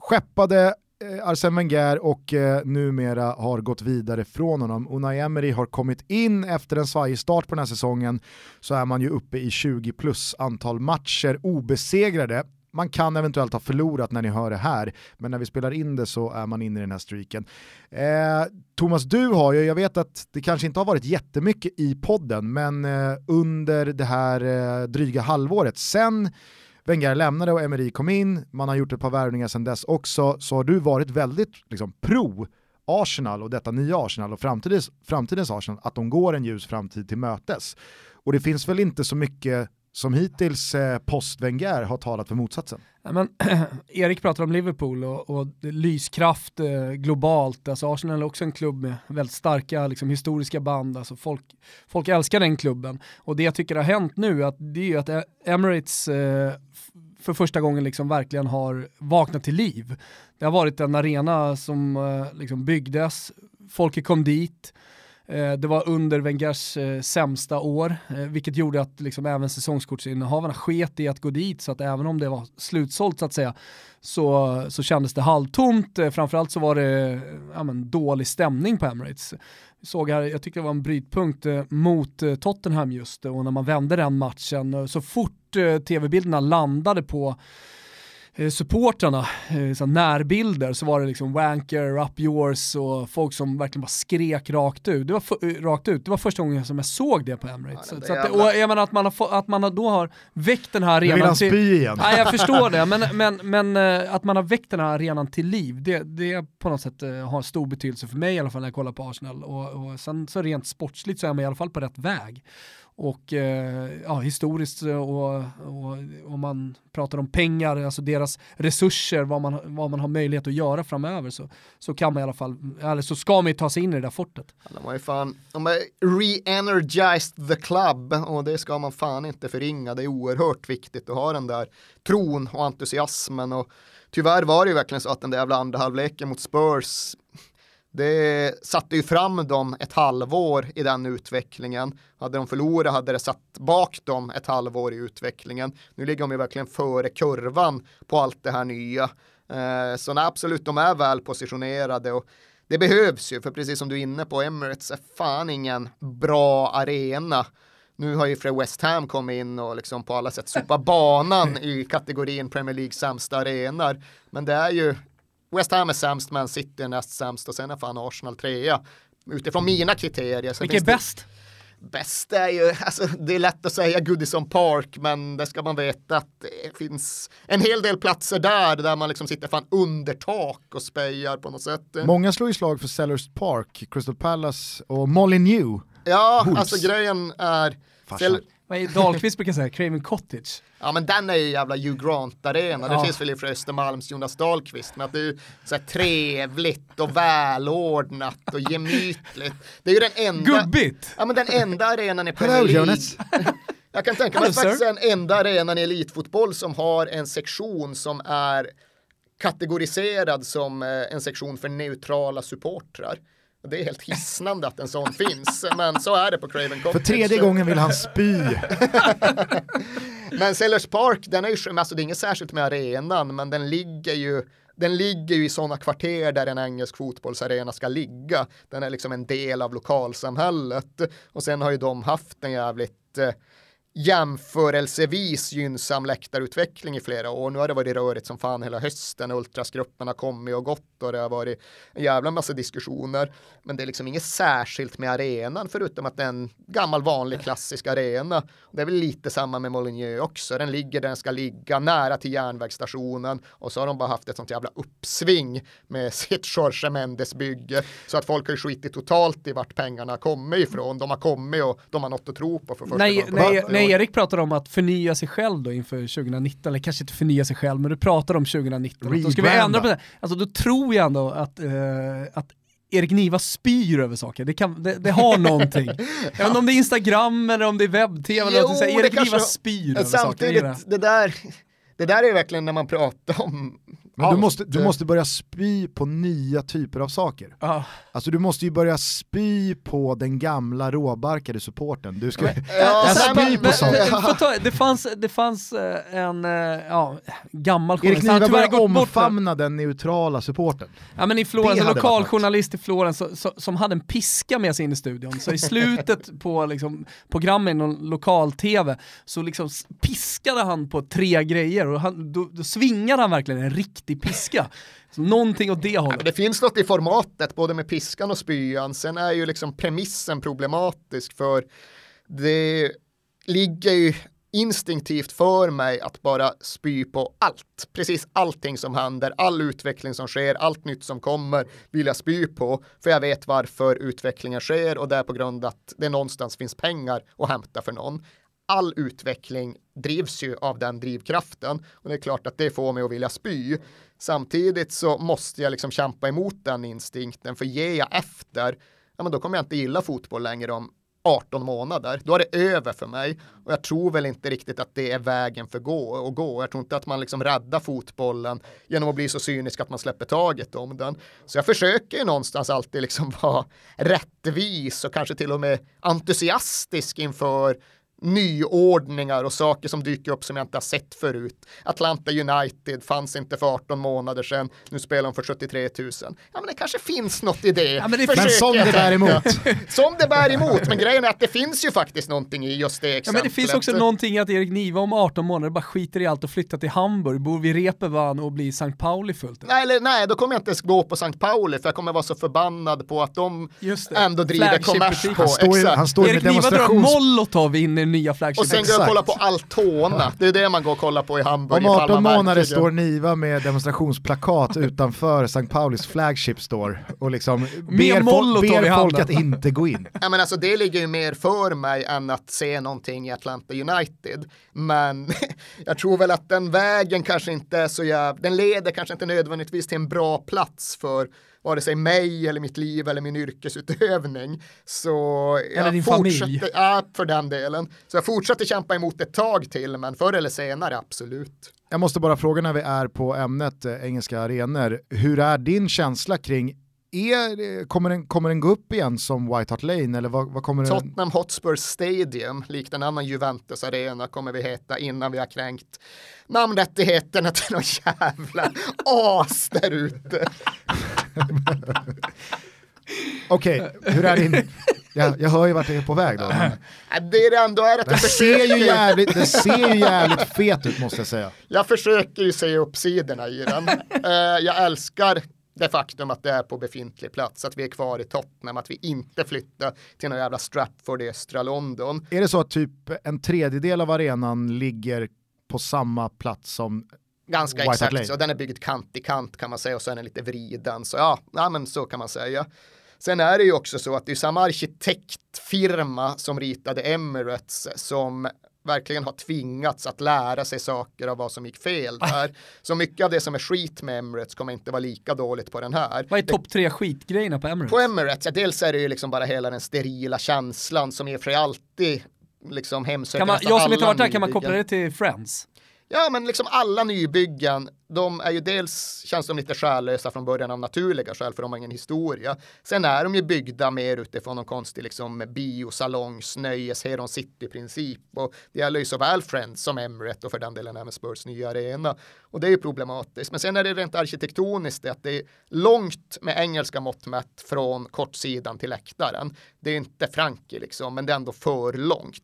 Speaker 3: skeppade eh, Arsene Wenger och eh, numera har gått vidare från honom. Unai Emery har kommit in efter en svajig start på den här säsongen så är man ju uppe i 20 plus antal matcher obesegrade. Man kan eventuellt ha förlorat när ni hör det här, men när vi spelar in det så är man inne i den här streaken. Eh, Thomas, du har ju, jag vet att det kanske inte har varit jättemycket i podden, men eh, under det här eh, dryga halvåret, sen Wenger lämnade och Emery kom in, man har gjort ett par värvningar sedan dess också, så har du varit väldigt liksom, pro Arsenal och detta nya Arsenal och framtidens, framtidens Arsenal, att de går en ljus framtid till mötes. Och det finns väl inte så mycket som hittills eh, post-Wenger har talat för motsatsen.
Speaker 1: Ja, men, Erik pratar om Liverpool och, och lyskraft eh, globalt. Alltså Arsenal är också en klubb med väldigt starka liksom, historiska band. Alltså folk, folk älskar den klubben. Och det jag tycker har hänt nu att det är ju att e- Emirates eh, för första gången liksom verkligen har vaknat till liv. Det har varit en arena som eh, liksom byggdes, folket kom dit, Eh, det var under Wengers eh, sämsta år, eh, vilket gjorde att liksom även säsongskortsinnehavarna sket i att gå dit, så att även om det var slutsålt så att säga, så, så kändes det halvtomt. Framförallt så var det ja, men, dålig stämning på Emirates. Vi såg här, jag tycker det var en brytpunkt mot Tottenham just, och när man vände den matchen, så fort tv-bilderna landade på eh, supportrarna, eh, så närbilder, så var det liksom wanker, up yours och folk som verkligen bara skrek rakt ut. Det var, för, eh, rakt ut. Det var första gången som jag såg det på Emirates.
Speaker 2: Ja,
Speaker 1: så att, och jag menar att man, har, att man då har väckt den här
Speaker 3: vill
Speaker 1: arenan
Speaker 3: han spy igen.
Speaker 1: Nej jag förstår det, men, men, men eh, att man har väckt den här arenan till liv, det, det på något sätt har stor betydelse för mig i alla fall när jag kollar på Arsenal. Och, och sen så rent sportsligt så är man i alla fall på rätt väg. Och eh, ja, historiskt eh, och, och om man pratar om pengar, alltså deras resurser, vad man, vad man har möjlighet att göra framöver så, så kan man i alla fall, eller så ska man ju ta sig in i det där fortet.
Speaker 2: De har ju fan, de har re-energized the club och det ska man fan inte förringa. Det är oerhört viktigt att ha den där tron och entusiasmen och tyvärr var det ju verkligen så att den där jävla andra halvleken mot Spurs det satte ju fram dem ett halvår i den utvecklingen. Hade de förlorat hade det satt bak dem ett halvår i utvecklingen. Nu ligger de ju verkligen före kurvan på allt det här nya. Eh, så nej, absolut, de är väl positionerade och det behövs ju, för precis som du är inne på, Emirates är fan ingen bra arena. Nu har ju Fred West Ham kommit in och liksom på alla sätt sopa banan i kategorin Premier League sämsta arenor. Men det är ju West Ham är sämst, Man City är näst sämst och sen är fan Arsenal trea. Utifrån mina kriterier. så
Speaker 1: Vilket är bäst?
Speaker 2: Bäst är ju, alltså det är lätt att säga Goodison Park, men det ska man veta att det finns en hel del platser där, där man liksom sitter fan under tak och spejar på något sätt.
Speaker 3: Många slår ju slag för Sellers Park, Crystal Palace och Molyneux.
Speaker 2: Ja,
Speaker 3: Wolves.
Speaker 2: alltså grejen är,
Speaker 3: Farsan.
Speaker 1: Är Dahlqvist brukar säga, Craven Cottage.
Speaker 2: ja men den är ju jävla Hugh Grant-arena, det
Speaker 1: Ja.
Speaker 2: finns väl i för Östermalms Jonas Dahlqvist, men att det är så här trevligt och välordnat och gemytligt. Det är ju den enda...
Speaker 1: Gubbigt!
Speaker 2: Ja men den enda arenan i Premier League.
Speaker 3: Jonas.
Speaker 2: Jag kan tänka mig att faktiskt den enda arenan i elitfotboll som har en sektion som är kategoriserad som eh, en sektion för neutrala supportrar. Det är helt hisnande att en sån finns, men så är det på Craven Cottage.
Speaker 3: För tredje gången vill han spy.
Speaker 2: men Sellers Park, den är ju, alltså det är inget särskilt med arenan, men den ligger ju den ligger ju i sådana kvarter där en engelsk fotbollsarena ska ligga. Den är liksom en del av lokalsamhället och sen har ju de haft en jävligt eh, jämförelsevis gynnsam läktarutveckling i flera år. Nu har det varit rörigt som fan hela hösten. Ultrasgruppen har kommit och gått och det har varit en jävla massa diskussioner. Men det är liksom inget särskilt med arenan förutom att det är en gammal vanlig klassisk arena. Det är väl lite samma med Molineux också. Den ligger där den ska ligga nära till järnvägsstationen och så har de bara haft ett sånt jävla uppsving med sitt Jorge Mendes bygge så att folk har ju skitit totalt i vart pengarna kommer ifrån. De har kommit och de har något att tro på för första
Speaker 1: Nej,
Speaker 2: gången.
Speaker 1: nej,
Speaker 2: 40
Speaker 1: nej. Erik pratar om att förnya sig själv då inför 2019, eller kanske inte förnya sig själv, men du pratar om 2019. Att Då ska vi ändra på det. Alltså då tror jag ändå att, eh, att Erik Niva spyr över saker, det, kan, det, det har någonting. Jag vet inte om det är Instagram eller om det är webb-tv eller något, Erik Niva spyr över saker.
Speaker 2: Samtidigt, det där, det där är verkligen när man pratar om
Speaker 3: Men du måste, du måste börja spy på nya typer av saker.
Speaker 1: Ja.
Speaker 3: Alltså du måste ju börja spy på den gamla råbarkade supporten. Du ska,
Speaker 2: Ja, men-
Speaker 3: på
Speaker 2: men-
Speaker 3: sånt.
Speaker 1: Men, får ta, det fanns, det fanns eh, en eh, ja, gammal
Speaker 3: Erik
Speaker 1: journalist, har
Speaker 3: Niva omfamna den neutrala supporten.
Speaker 1: Ja men i Florens, en
Speaker 3: hade
Speaker 1: lokaljournalist i Florens så, så, som hade en piska med sig in i studion. Så i slutet på liksom, programmet i någon lokal-tv så liksom piskade han på tre grejer och han, då, då svingade han verkligen en riktig piska. Så någonting åt det
Speaker 2: Ja,
Speaker 1: hållet.
Speaker 2: det finns något i formatet, både med piskan och spyan. Sen är ju liksom premissen problematisk för det ligger ju instinktivt för mig att bara spy på allt. Precis allting som händer, all utveckling som sker, allt nytt som kommer vill jag spy på. För jag vet varför utvecklingen sker och det är på grund att det någonstans finns pengar att hämta för någon. All utveckling drivs ju av den drivkraften och det är klart att det får mig att vilja spy. Samtidigt så måste jag liksom kämpa emot den instinkten för ger jag efter, ja men då kommer jag inte gilla fotboll längre om 18 månader. Då är det över för mig och jag tror väl inte riktigt att det är vägen för gå och gå. Jag tror inte att man liksom räddar fotbollen genom att bli så cynisk att man släpper taget om den. Så jag försöker ju någonstans alltid liksom vara rättvis och kanske till och med entusiastisk inför nyordningar och saker som dyker upp som jag inte har sett förut. Atlanta United fanns inte för 18 månader sedan, nu spelar de för 73 000. Ja men det kanske finns något i det.
Speaker 1: Ja, men det-
Speaker 3: Men som det bär emot.
Speaker 2: Som det bär emot, men grejen är att det finns ju faktiskt någonting i just det
Speaker 1: Ja,
Speaker 2: exemplet.
Speaker 1: men det finns också någonting i att Erik Niva om 18 månader bara skiter i allt och flyttar till Hamburg, bor vid Reeperbahn och blir St. Pauli fullt.
Speaker 2: Nej, eller, nej, då kommer jag inte ens gå på St. Pauli för jag kommer vara så förbannad på att de ändå driver kommers på.
Speaker 3: Han står han står ju med
Speaker 1: Erik Niva drar. Molotov in i den nya flagship.
Speaker 2: Och sen går jag och kollar på Altona. Det är det man går och kollar på i Hamburg.
Speaker 3: Om
Speaker 2: ifall
Speaker 3: 18
Speaker 2: man
Speaker 3: månader står Niva med demonstrationsplakat utanför St. Paulis flagship store och liksom ber, fol- ber folk att inte gå in.
Speaker 2: Ja, men alltså, det ligger ju mer för mig än att se någonting i Atlanta United. Men jag tror väl att den vägen kanske inte är så jävla, den leder kanske inte nödvändigtvis till en bra plats för vare sig mig eller mitt liv eller min yrkesutövning. Så
Speaker 1: Eller din familj.
Speaker 2: ja för den delen. Så jag fortsätter kämpa emot ett tag till, men förr eller senare absolut.
Speaker 3: Jag måste bara fråga när vi är på ämnet eh, engelska arenor, hur är din känsla kring är, eh, kommer, den, kommer den gå upp igen som White Hart Lane eller vad, vad kommer den?
Speaker 2: Tottenham Hotspur Stadium, likt en annan Juventus arena, kommer vi heta innan vi har kränkt namnrättigheterna till någon jävla as där ute.
Speaker 3: Okej, hur är din... Jag, jag hör ju vart det är på väg då. men
Speaker 2: Äh, Det det ändå är att
Speaker 3: Det ser ju jävligt, det ser ju jävligt fet ut måste jag säga.
Speaker 2: jag försöker ju se uppsidorna i den. Eh, jag älskar det faktum att det är på befintlig plats, att vi är kvar i Tottenham, att vi inte flyttar till någon jävla Stratford i östra London.
Speaker 3: Är det så att typ en tredjedel av arenan ligger på samma plats som
Speaker 2: Ganska
Speaker 3: White
Speaker 2: exakt, så den är byggd kant i kant kan man säga och så är den lite vriden. Så ja, ja men så kan man säga. Sen är det ju också så att det är samma arkitektfirma som ritade Emirates som verkligen har tvingats att lära sig saker av vad som gick fel där. Så mycket av det som är skit med Emirates kommer inte vara lika dåligt på den här.
Speaker 1: Vad är topp tre skitgrejerna på Emirates?
Speaker 2: på Emirates, ja, dels är det ju liksom bara hela den sterila känslan som i och för sig alltid liksom hemsöker
Speaker 1: man, jag som inte varit där, kan man koppla det till Friends?
Speaker 2: Ja, men liksom alla nybyggen de är ju dels, känns de lite själlösa från början av naturliga skäl, för de har ingen historia. Sen är de ju byggda mer utifrån någon konstig liksom biosalongs, nöjes, Heron City-princip. Och det gäller ju såväl Friends som Emirates och för den delen även Spurs nya arena. Och det är ju problematiskt. Men sen är det rent arkitektoniskt det att det är långt med engelska mått mätt från kortsidan till läktaren. Det är inte Frankie liksom, men det är ändå för långt.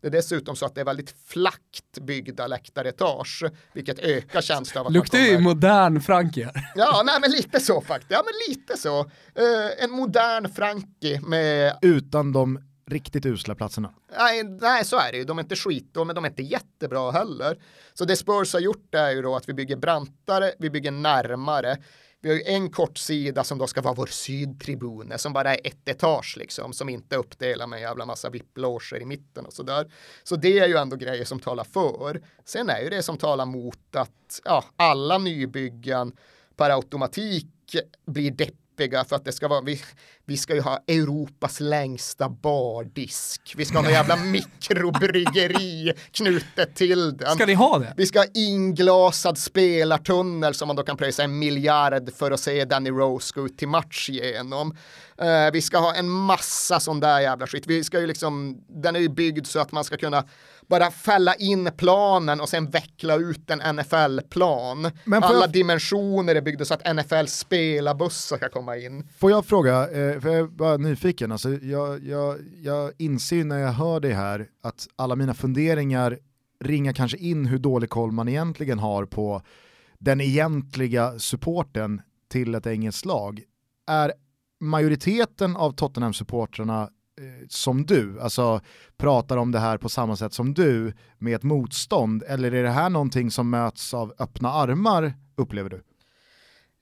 Speaker 2: Det är dessutom så att det är väldigt flackt byggda läktaretage, vilket ökar känslan av att
Speaker 1: Luktar ju modern Frankie.
Speaker 2: Ja, nej men lite så faktiskt. Ja, men lite så. Uh, en modern Frankie med...
Speaker 3: Utan de riktigt usla platserna.
Speaker 2: Nej, nej, så är det ju. De är inte skit, men de är inte jättebra heller. Så det Spurs har gjort är ju då att vi bygger brantare, vi bygger närmare. Vi har ju en kort sida som då ska vara vår sydtribune som bara är ett etage liksom, som inte uppdelar med en jävla massa vipploger i mitten och sådär. Så det är ju ändå grejer som talar för. Sen är ju det som talar mot att ja, alla nybyggen per automatik blir depp deppiga för att det ska vara, vi, vi ska ju ha Europas längsta bardisk. Vi ska ha någon jävla mikrobryggeri knutet till den.
Speaker 1: Ska ni ha det?
Speaker 2: Vi ska ha inglasad spelartunnel som man då kan pröjsa en miljard för att se Danny Rose gå ut till match genom. Uh, vi ska ha en massa sån där jävla skit. Vi ska ju liksom, den är ju byggd så att man ska kunna bara fälla in planen och sen veckla ut en NFL-plan. Alla jag... dimensioner är byggda så att NFL spelarbussar ska komma in.
Speaker 3: Får jag fråga, eh, för jag är bara nyfiken, alltså jag, jag, jag inser när jag hör det här att alla mina funderingar ringar kanske in hur dålig koll man egentligen har på den egentliga supporten till ett engelskt lag. Är majoriteten av Tottenham-supportrarna Eh, som du, alltså pratar om det här på samma sätt som du med ett motstånd, eller är det här någonting som möts av öppna armar, upplever du?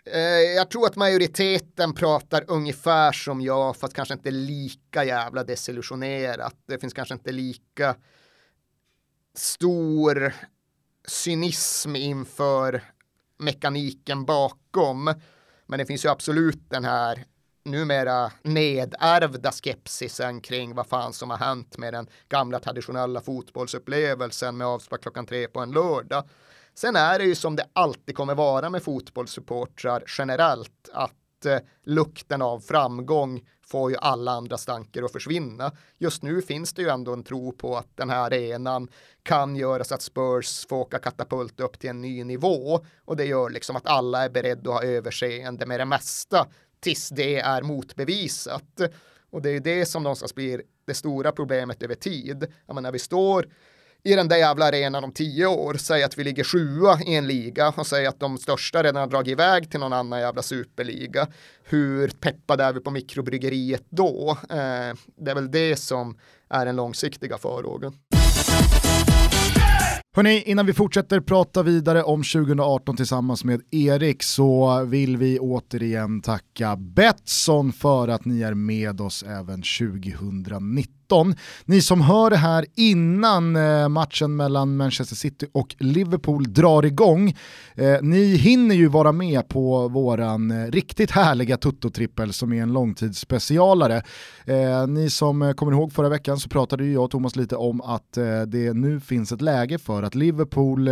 Speaker 2: Eh, jag tror att majoriteten pratar ungefär som jag, fast kanske inte lika jävla desillusionerat. Det finns kanske inte lika stor cynism inför mekaniken bakom. Men det finns ju absolut den här numera nedärvda skepsisen kring vad fan som har hänt med den gamla traditionella fotbollsupplevelsen med avspark klockan tre på en lördag. Sen är det ju som det alltid kommer vara med fotbollssupportrar generellt att eh, lukten av framgång får ju alla andra stanker att försvinna. Just nu finns det ju ändå en tro på att den här arenan kan göra så att Spurs får åka katapult upp till en ny nivå och det gör liksom att alla är beredda att ha överseende med det mesta tills det är motbevisat. Och det är det som någonstans blir det stora problemet över tid. Jag menar, när vi står i den där jävla arenan om tio år, säger att vi ligger sjua i en liga och säger att de största redan har dragit iväg till någon annan jävla superliga. Hur peppade är vi på mikrobryggeriet då? Eh, det är väl det som är den långsiktiga farhågan.
Speaker 3: Hörni, innan vi fortsätter prata vidare om 2018 tillsammans med Erik så vill vi återigen tacka Betsson för att ni är med oss även 2019. 19. Ni som hör det här innan eh, matchen mellan Manchester City och Liverpool drar igång, eh, ni hinner ju vara med på våran eh, riktigt härliga Toto-trippel som är en långtidsspecialare. Ni som kommer ihåg förra veckan så pratade jag och Thomas lite om att det nu finns ett läge för att Liverpool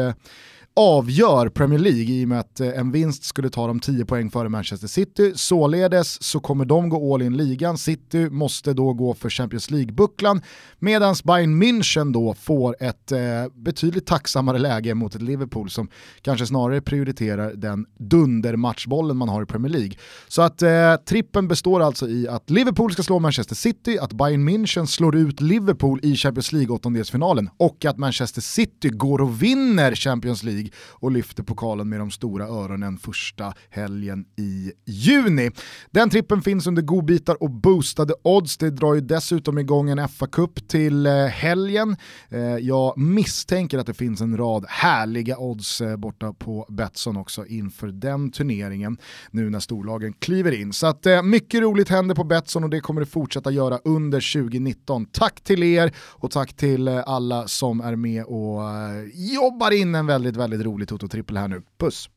Speaker 3: avgör Premier League i och med att eh, en vinst skulle ta dem 10 poäng före Manchester City. Således så kommer de gå all in ligan. City måste då gå för Champions League-bucklan medan Bayern München då får ett eh, betydligt tacksammare läge mot ett Liverpool som kanske snarare prioriterar den dundermatchbollen man har i Premier League. Så att eh, trippen består alltså i att Liverpool ska slå Manchester City, att Bayern München slår ut Liverpool i Champions League åttondelsfinalen och att Manchester City går och vinner Champions League League och lyfter pokalen med de stora öronen första helgen i juni. Den trippen finns under godbitar och boostade odds. Det drar ju dessutom igång en FA-cup till eh, helgen. Eh, jag misstänker att det finns en rad härliga odds eh, borta på Betsson också inför den turneringen nu när storlagen kliver in. Så att mycket roligt händer på Betsson och det kommer det fortsätta göra under 2019. Tack till er och tack till alla som är med och jobbar in en väldigt, väldigt väldigt rolig Toto-trippel här nu. Puss!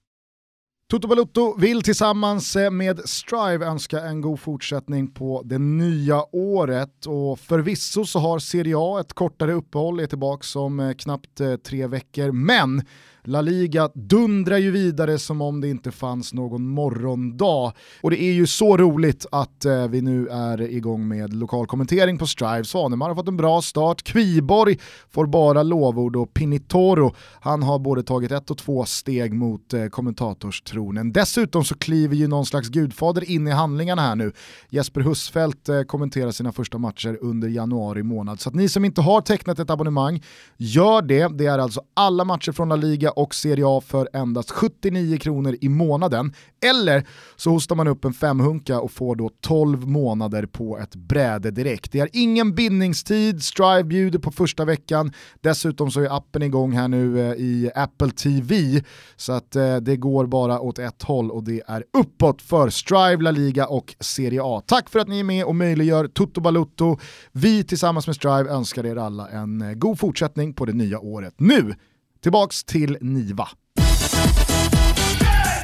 Speaker 3: Toto Balutto vill tillsammans eh, med Strive önska en god fortsättning på det nya året och förvisso så har Serie A ett kortare uppehåll, är tillbaka om eh, knappt eh, tre veckor, men La Liga dundrar ju vidare som om det inte fanns någon morgondag. Och det är ju så roligt att eh, vi nu är igång med lokal kommentering på Strive. Svanemar har fått en bra start, Kviborg får bara lovord och Pinitoro, han har både tagit ett och två steg mot eh, kommentatorstronen. Dessutom så kliver ju någon slags gudfader in i handlingarna här nu. Jesper Husfeldt eh, kommenterar sina första matcher under januari månad. Så att ni som inte har tecknat ett abonnemang, gör det. Det är alltså alla matcher från La Liga och Serie A för endast 79 kronor i månaden. Eller så hostar man upp en femhunka och får då 12 månader på ett bräde direkt. Det är ingen bindningstid, Strive bjuder på första veckan. Dessutom så är appen igång här nu eh, i Apple TV. Så att eh, det går bara åt ett håll och det är uppåt för Strive, La Liga och Serie A. Tack för att ni är med och möjliggör Toto Balutto. Vi tillsammans med Strive önskar er alla en eh, god fortsättning på det nya året. Nu Tillbaks till Niva.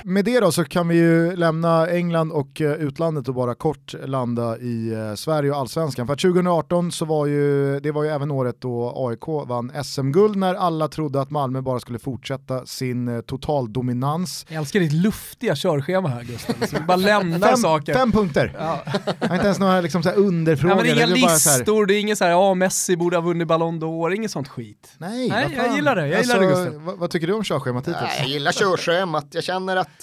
Speaker 3: Med det då så kan vi ju lämna England och uh, utlandet och bara kort landa i uh, Sverige och allsvenskan. För 2018 så var ju, det var ju även året då AIK vann SM-guld när alla trodde att Malmö bara skulle fortsätta sin uh, totaldominans.
Speaker 1: Jag älskar ditt luftiga körschema här Gustav, så bara lämna
Speaker 3: fem,
Speaker 1: saker.
Speaker 3: Fem punkter. Ja. Jag har inte ens några liksom, så underfrågor.
Speaker 1: Ja, men det är inga listor, det är inget så här, ja Messi borde ha vunnit Ballon d'Or, inget sånt skit.
Speaker 3: Nej,
Speaker 1: Nej jag gillar det, jag gillar
Speaker 3: alltså,
Speaker 1: det Gustav.
Speaker 3: Vad, vad tycker du om körschemat hittills?
Speaker 2: Nej, jag gillar körschemat, jag känner att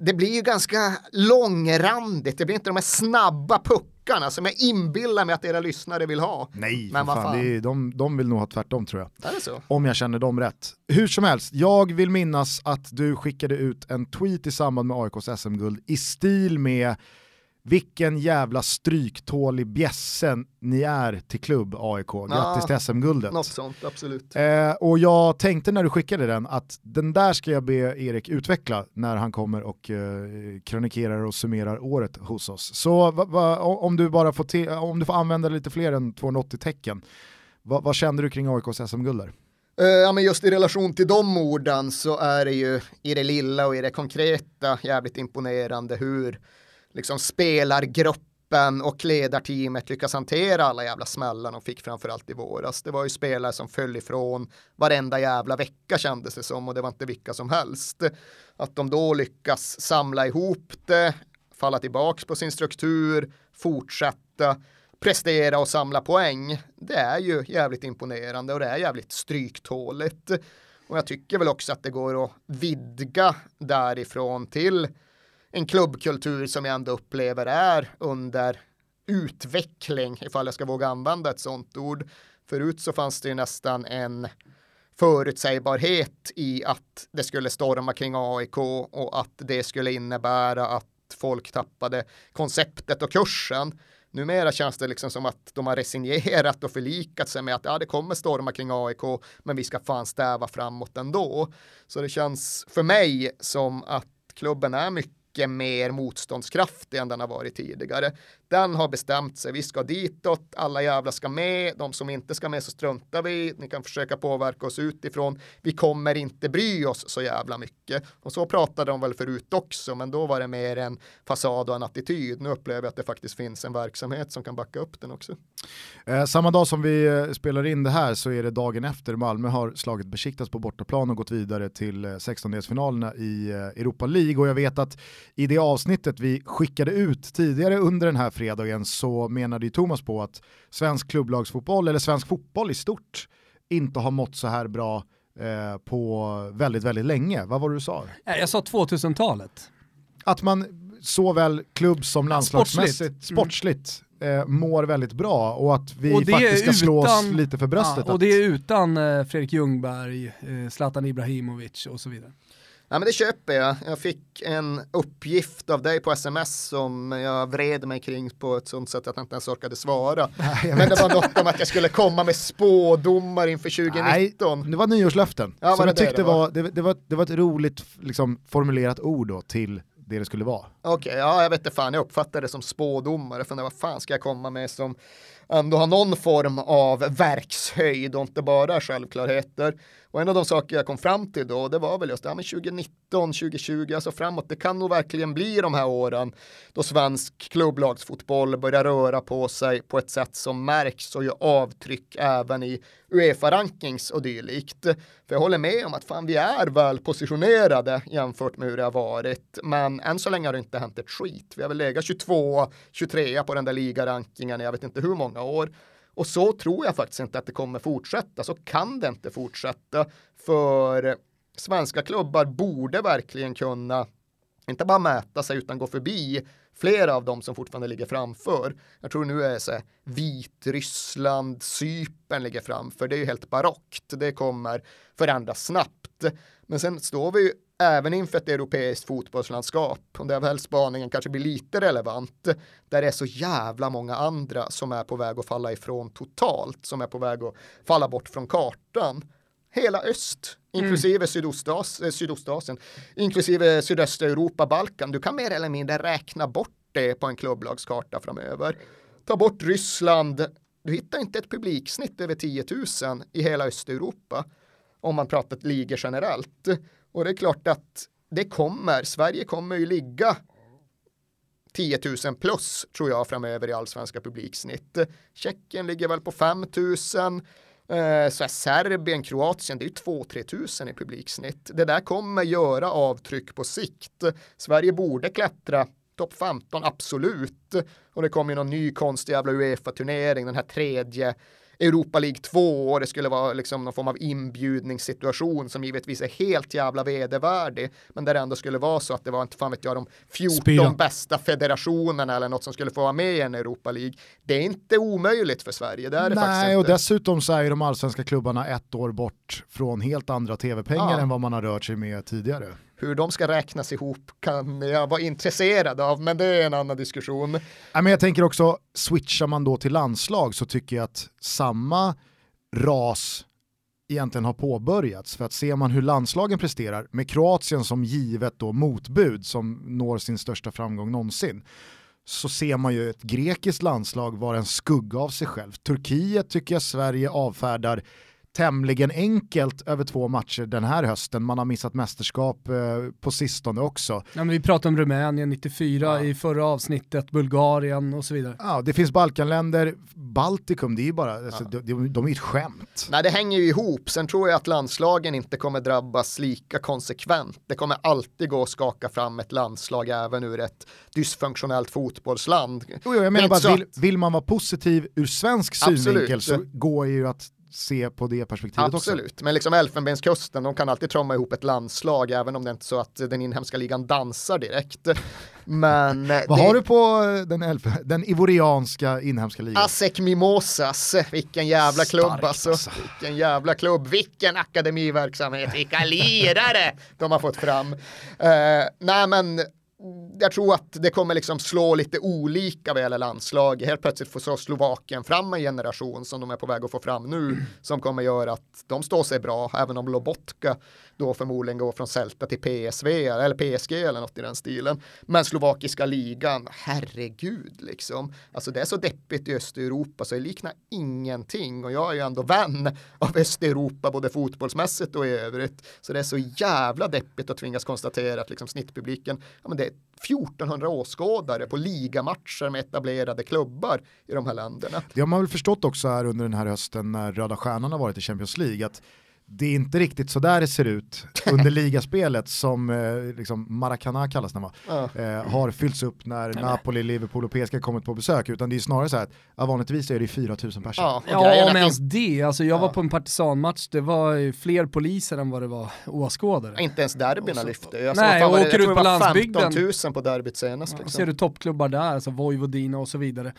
Speaker 2: det blir ju ganska långrandigt, det blir inte de här snabba puckarna som jag inbillar mig att era lyssnare vill ha.
Speaker 3: Nej,
Speaker 2: Men
Speaker 3: fan,
Speaker 2: fan.
Speaker 3: Det är, de, de vill nog ha tvärtom tror jag. Om jag känner dem rätt. Hur som helst, jag vill minnas att du skickade ut en tweet i samband med AIKs SM-guld i stil med vilken jävla stryktålig bjässen ni är till klubb AIK. Grattis till SM-guldet.
Speaker 2: Något sånt, absolut.
Speaker 3: Eh, och jag tänkte när du skickade den att den där ska jag be Erik utveckla när han kommer och eh, kronikerar och summerar året hos oss. Så va, va, om, du bara får te- om du får använda lite fler än 280 tecken, va, vad kände du kring AIKs SM-guld där?
Speaker 2: Eh, ja, men just i relation till de orden så är det ju i det lilla och i det konkreta jävligt imponerande hur liksom spelargruppen och ledarteamet lyckas hantera alla jävla smällar de fick framförallt i våras. Det var ju spelare som föll ifrån varenda jävla vecka kändes det som och det var inte vilka som helst. Att de då lyckas samla ihop det, falla tillbaks på sin struktur, fortsätta prestera och samla poäng. Det är ju jävligt imponerande och det är jävligt stryktåligt. Och jag tycker väl också att det går att vidga därifrån till en klubbkultur som jag ändå upplever är under utveckling, ifall jag ska våga använda ett sånt ord. Förut så fanns det ju nästan en förutsägbarhet i att det skulle storma kring AIK och att det skulle innebära att folk tappade konceptet och kursen. Numera känns det liksom som att de har resignerat och förlikat sig med att ja, det kommer storma kring AIK, men vi ska fan stäva framåt ändå. Så det känns för mig som att klubben är mycket mycket mer motståndskraftig än den har varit tidigare. Den har bestämt sig, vi ska ditåt, alla jävla ska med, de som inte ska med så struntar vi, ni kan försöka påverka oss utifrån, vi kommer inte bry oss så jävla mycket. Och så pratade de väl förut också, men då var det mer en fasad och en attityd. Nu upplever jag att det faktiskt finns en verksamhet som kan backa upp den också.
Speaker 3: Eh, samma dag som vi eh, spelar in det här så är det dagen efter Malmö har slagit Besiktas på bortaplan och gått vidare till eh, 16-delsfinalerna i eh, Europa League och jag vet att i det avsnittet vi skickade ut tidigare under den här fredagen så menade ju Thomas på att svensk klubblagsfotboll eller svensk fotboll i stort inte har mått så här bra eh, på väldigt, väldigt länge. Vad var det du sa?
Speaker 1: Eh, Jag sa 2000-talet.
Speaker 3: Att man såväl klubb som landslagsmässigt, sportsligt, eh, mår väldigt bra och att vi
Speaker 1: Och
Speaker 3: faktiskt ska slå oss lite för bröstet.
Speaker 1: Ja, och det är utan eh, Fredrik Ljungberg, eh, Zlatan Ibrahimovic och så vidare.
Speaker 2: Ja men det köper jag. Jag fick en uppgift av dig på sms som jag vred mig kring på ett sånt sätt att jag inte ens orkade svara.
Speaker 3: jag
Speaker 2: Men det var något om att jag skulle komma med spådomar inför 2019.
Speaker 3: Nej, det var nyårslöften.
Speaker 2: Ja,
Speaker 3: som
Speaker 2: var det
Speaker 3: jag
Speaker 2: det
Speaker 3: tyckte
Speaker 2: det var?
Speaker 3: var, det, det, var, det var ett roligt liksom, formulerat ord då till det det skulle vara.
Speaker 2: Okej, ja jag vet inte fan, jag uppfattade det som spådomare, för vad fan ska jag komma med som ändå ha någon form av verkshöjd och inte bara självklarheter. Och en av de saker jag kom fram till då, det var väl just det här med 2019, 2020, alltså framåt, det kan nog verkligen bli de här åren då svensk klubblagsfotboll börjar röra på sig på ett sätt som märks och gör avtryck även i Uefa-rankings och dylikt. För jag håller med om att fan, vi är väl positionerade jämfört med hur det har varit, men än så länge har det inte hänt ett skit. Vi har väl legat 22, 23 på den där ligarankingen, jag vet inte hur många år. Och så tror jag faktiskt inte att det kommer fortsätta, så kan det inte fortsätta. För svenska klubbar borde verkligen kunna, inte bara mäta sig utan gå förbi flera av dem som fortfarande ligger framför. Jag tror nu är det så här, Vitryssland, Cypern ligger framför. Det är ju helt barockt. Det kommer förändras snabbt. Men sen står vi ju även inför ett europeiskt fotbollslandskap, och där väl spaningen kanske blir lite relevant, där det är så jävla många andra som är på väg att falla ifrån totalt, som är på väg att falla bort från kartan. Hela öst, inklusive mm. Sydostas, eh, Sydostasien, inklusive sydöstra Europa, Balkan. Du kan mer eller mindre räkna bort det på en klubblagskarta framöver. Ta bort Ryssland, du hittar inte ett publiksnitt över 10 000 i hela Östeuropa om man pratar ligor generellt. Och det är klart att det kommer, Sverige kommer ju ligga 10 000 plus tror jag framöver i allsvenska publiksnitt. Tjeckien ligger väl på 5 000. Eh, så är Serbien, Kroatien, det är ju 2-3 tusen i publiksnitt. Det där kommer göra avtryck på sikt. Sverige borde klättra topp 15, absolut. Och det kommer ju någon ny konstig jävla Uefa-turnering, den här tredje Europa League 2 och det skulle vara liksom någon form av inbjudningssituation som givetvis är helt jävla vedervärdig. Men där det ändå skulle vara så att det var inte fan vet jag de 14 Spira. bästa federationerna eller något som skulle få vara med i en Europa League. Det är inte omöjligt för Sverige. Det är det
Speaker 3: Nej, och dessutom så är ju de allsvenska klubbarna ett år bort från helt andra tv-pengar ja. än vad man har rört sig med tidigare.
Speaker 2: Hur de ska räknas ihop kan jag vara intresserad av, men det är en annan diskussion.
Speaker 3: Ja, men jag tänker också, switchar man då till landslag så tycker jag att samma ras egentligen har påbörjats. För att ser man hur landslagen presterar, med Kroatien som givet då motbud som når sin största framgång någonsin, så ser man ju ett grekiskt landslag vara en skugga av sig själv. Turkiet tycker jag Sverige avfärdar tämligen enkelt över två matcher den här hösten. Man har missat mästerskap eh, på sistone också. Ja,
Speaker 1: men vi pratade om Rumänien 94 ja. i förra avsnittet, Bulgarien och så vidare.
Speaker 3: Ja, det finns Balkanländer, Baltikum, det är ju bara, alltså, ja. de, de, är ju ett skämt.
Speaker 2: Nej, det hänger ju ihop. Sen tror jag att landslagen inte kommer drabbas lika konsekvent. Det kommer alltid gå att skaka fram ett landslag även ur ett dysfunktionellt fotbollsland.
Speaker 3: Jo, jag menar bara, vill, vill, man vara positiv ur svensk synvinkel så går ju att se på det perspektivet
Speaker 2: Absolut. också. Absolut, men liksom Elfenbenskusten, de kan alltid tromma ihop ett landslag, även om det inte är så att den inhemska ligan dansar direkt. Men
Speaker 3: eh, Vad det... har du på eh, den, elf den ivorianska inhemska ligan?
Speaker 2: Asek Mimosas, vilken jävla Starkt, klubb alltså. alltså. Vilken jävla klubb, vilken akademiverksamhet, vilka lirare de har fått fram. Uh, nej men jag tror att det kommer liksom slå lite olika vad gäller landslag. Helt plötsligt får så Slovakien fram en generation som de är på väg att få fram nu som kommer göra att de står sig bra, även om Lobotka då förmodligen går från Celta till PSV eller PSG eller något i den stilen. Men slovakiska ligan, herregud liksom. Alltså det är så deppigt i Östeuropa så det liknar ingenting och jag är ju ändå vän av Östeuropa både fotbollsmässigt och i övrigt. Så det är så jävla deppigt att tvingas konstatera att liksom snittpubliken, ja men det är 1400 åskådare på ligamatcher med etablerade klubbar i de här länderna.
Speaker 3: Det har man väl förstått också här under den här hösten när Röda Stjärnan har varit i Champions League att det är inte riktigt så där det ser ut under ligaspelet som eh, liksom Maracana kallas det va? Ja. Eh, har fyllts upp när Nej, Napoli, Liverpool och PSG kommit på besök utan det är snarare så här att ja, vanligtvis är det 4000 personer.
Speaker 1: Ja, ja om ens det, alltså jag ja. var på en partisanmatch, det var fler poliser än vad det var åskådare.
Speaker 2: Inte ens derbyna lyfte. Jag
Speaker 1: Nej, jag åker ut på landsbygden.
Speaker 2: 15 000 på derbyt senast.
Speaker 1: Liksom. Ser du toppklubbar där, alltså Vojvodina och så vidare.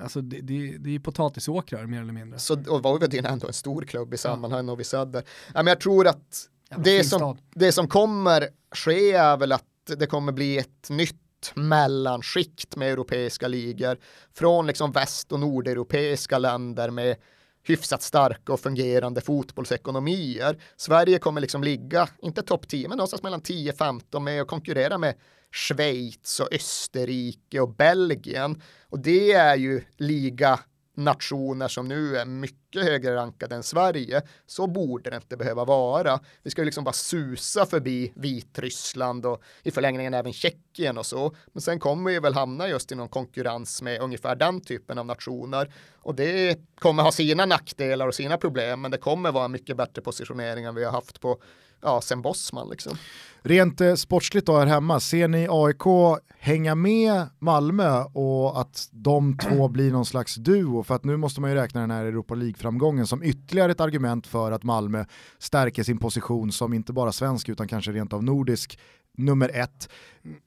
Speaker 1: Alltså det, det, det är potatisåkrar mer eller mindre.
Speaker 2: Så, och Vojvodina är ändå en stor klubb i sammanhang och vi Söder. Ja, men jag tror att det som, det som kommer ske är väl att det kommer bli ett nytt mellanskikt med europeiska ligor från liksom väst och nordeuropeiska länder med hyfsat starka och fungerande fotbollsekonomier. Sverige kommer liksom ligga, inte topp 10, men någonstans mellan 10-15 med att konkurrera med Schweiz och Österrike och Belgien. Och det är ju liga nationer som nu är mycket högre rankade än Sverige, så borde det inte behöva vara. Vi ska ju liksom bara susa förbi Vitryssland och i förlängningen även Tjeckien och så. Men sen kommer vi väl hamna just i någon konkurrens med ungefär den typen av nationer. Och det kommer ha sina nackdelar och sina problem, men det kommer vara mycket bättre positionering än vi har haft på ja, sen Bosman liksom.
Speaker 3: Rent eh, sportsligt då här hemma, ser ni AIK hänga med Malmö och att de två blir någon slags duo? För att nu måste man ju räkna den här Europa League-framgången som ytterligare ett argument för att Malmö stärker sin position som inte bara svensk utan kanske rent av nordisk nummer ett.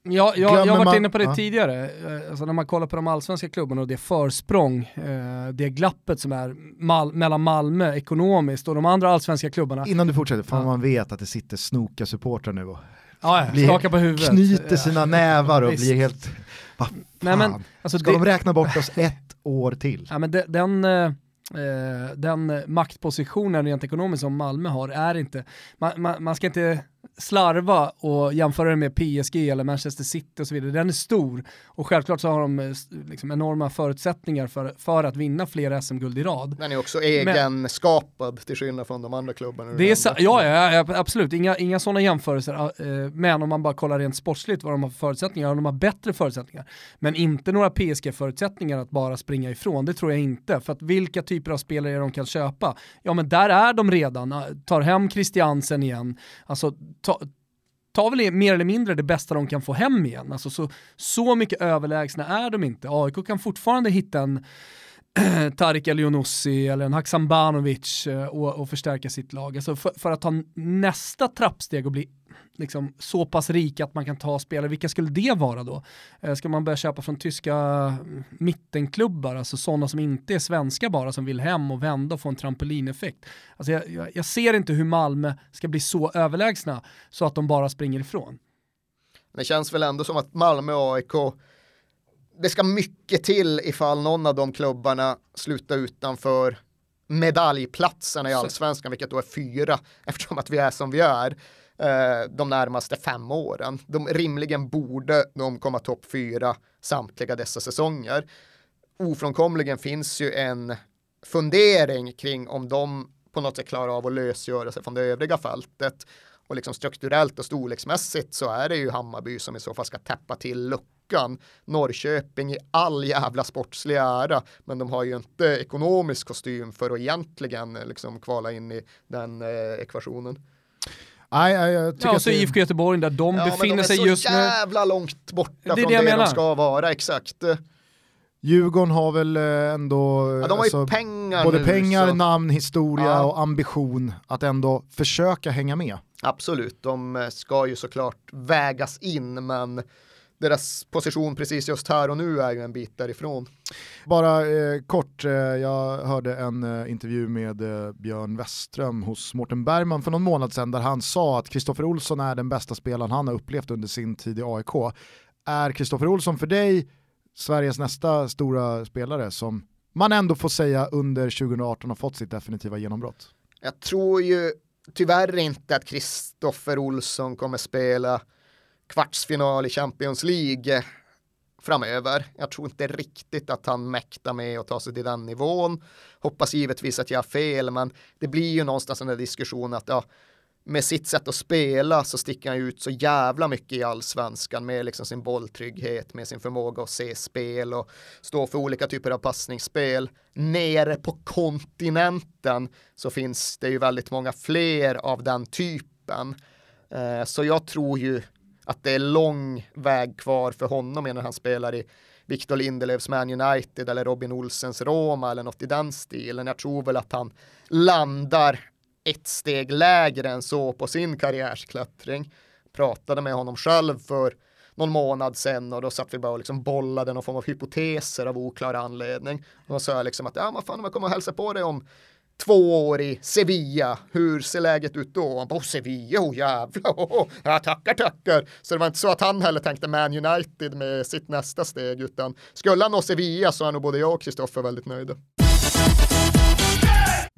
Speaker 1: Ja, jag, jag har varit
Speaker 3: man-
Speaker 1: inne på det
Speaker 3: ja.
Speaker 1: tidigare, Eh, alltså när man kollar på de allsvenska klubbarna och det försprång, eh, det glappet som är Mal mellan Malmö ekonomiskt och de andra allsvenska klubbarna.
Speaker 3: Innan du fortsätter, fan
Speaker 1: Ja.
Speaker 3: man vet att det sitter snoka supportrar nu och
Speaker 1: Ja, ja,
Speaker 3: blir-
Speaker 1: på huvudet.
Speaker 3: knyter
Speaker 1: Ja,
Speaker 3: sina nävar och blir helt, vad fan,
Speaker 1: Nej, men, alltså
Speaker 3: ska
Speaker 1: det-
Speaker 3: de räkna bort oss ett år till?
Speaker 1: Ja, men de, den, eh, den maktpositionen rent ekonomiskt som Malmö har är inte, man, man, man ska inte slarva och jämföra det med PSG eller Manchester City och så vidare. Den är stor och självklart så har de eh, liksom enorma förutsättningar för, för att vinna fler SM-guld i rad.
Speaker 2: Den är också egenskapad till skillnad från de andra klubbarna.
Speaker 1: Det är sa- ja, ja, absolut, inga, inga sådana jämförelser. eh, Men om man bara kollar rent sportsligt vad de har för förutsättningar, de har bättre förutsättningar. Men inte några PSG-förutsättningar att bara springa ifrån, det tror jag inte. För att vilka typer av spelare de kan köpa, ja men där är de redan. Tar hem Christiansen igen, alltså ta, tar väl mer eller mindre det bästa de kan få hem igen. Alltså så, så mycket överlägsna är de inte. AIK kan fortfarande hitta en Tarik Elionossi eller en Haksambanovic eh, och, och förstärka sitt lag. Alltså för, för att ta nästa trappsteg och bli liksom så pass rik att man kan ta spelare, vilka skulle det vara då? Eh, Ska man börja köpa från tyska mm, mittenklubbar, alltså sådana som inte är svenska bara, som vill hem och vända och få en trampolineffekt? Alltså jag, jag, jag ser inte hur Malmö ska bli så överlägsna så att de bara springer ifrån.
Speaker 2: Det känns väl ändå som att Malmö och AIK, det ska mycket till ifall någon av de klubbarna slutar utanför medaljplatserna i allsvenskan, vilket då är fyra, eftersom att vi är som vi är eh, de närmaste fem åren. De rimligen borde de komma topp fyra samtliga dessa säsonger. Ofrånkomligen finns ju en fundering kring om de på något sätt klarar av att lösgöra sig från det övriga fältet. Och liksom strukturellt och storleksmässigt så är det ju Hammarby som i så fall ska täppa till luckan. Norrköping i all jävla sportslig ära, men de har ju inte ekonomisk kostym för att egentligen eh, liksom kvala in i den eh, ekvationen.
Speaker 3: Nej, nej, jag tycker
Speaker 1: Ja, och
Speaker 3: att
Speaker 1: så
Speaker 3: det-
Speaker 1: IFK Göteborg där de
Speaker 2: Ja,
Speaker 1: befinner
Speaker 2: de är
Speaker 1: sig
Speaker 2: så
Speaker 1: just nu.
Speaker 2: jävla långt borta
Speaker 1: Det är
Speaker 2: från
Speaker 1: det jag
Speaker 2: det,
Speaker 1: menar.
Speaker 2: de ska vara, exakt.
Speaker 3: Djurgården har väl eh, ändå
Speaker 2: Ja, de har ju
Speaker 3: alltså,
Speaker 2: pengar
Speaker 3: både
Speaker 2: nu,
Speaker 3: pengar,
Speaker 2: så.
Speaker 3: namn, historia
Speaker 2: Ja.
Speaker 3: och ambition att ändå försöka hänga med.
Speaker 2: Absolut, de ska ju såklart vägas in, men deras position precis just här och nu är ju en bit därifrån.
Speaker 3: Bara eh, kort, eh, jag hörde en eh, intervju med eh, Björn Westström hos Mårten Bergman för någon månad sedan där han sa att Kristoffer Olsson är den bästa spelaren han har upplevt under sin tid i AIK. Är Kristoffer Olsson för dig Sveriges nästa stora spelare som man ändå får säga under 2018 har fått sitt definitiva genombrott?
Speaker 2: Jag tror ju tyvärr inte att Kristoffer Olsson kommer spela kvartsfinal i Champions League framöver. Jag tror inte riktigt att han mäktar med att ta sig till den nivån. Hoppas givetvis att jag har fel, men det blir ju någonstans en där diskussion att ja, med sitt sätt att spela så sticker han ut så jävla mycket i allsvenskan med liksom sin bolltrygghet, med sin förmåga att se spel och stå för olika typer av passningsspel. Nere på kontinenten så finns det ju väldigt många fler av den typen. Eh, så jag tror ju att det är lång väg kvar för honom när han spelar i Victor Lindelöfs Man United eller Robin Olsens Roma eller något i den stilen. Jag tror väl att han landar ett steg lägre än så på sin karriärsklättring. Pratade med honom själv för någon månad sedan och då satt vi bara och liksom bollade någon form av hypoteser av oklar anledning. Och då sa jag liksom att ja, vad fan om jag kommer och hälsa på dig om två år i Sevilla, hur ser läget ut då? Han bara, oh, Sevilla, oh jävlar, oh, oh. ja tackar tackar. Så det var inte så att han heller tänkte Man United med sitt nästa steg, utan skulle han nå Sevilla så är nog både jag och Kristoffer väldigt nöjda.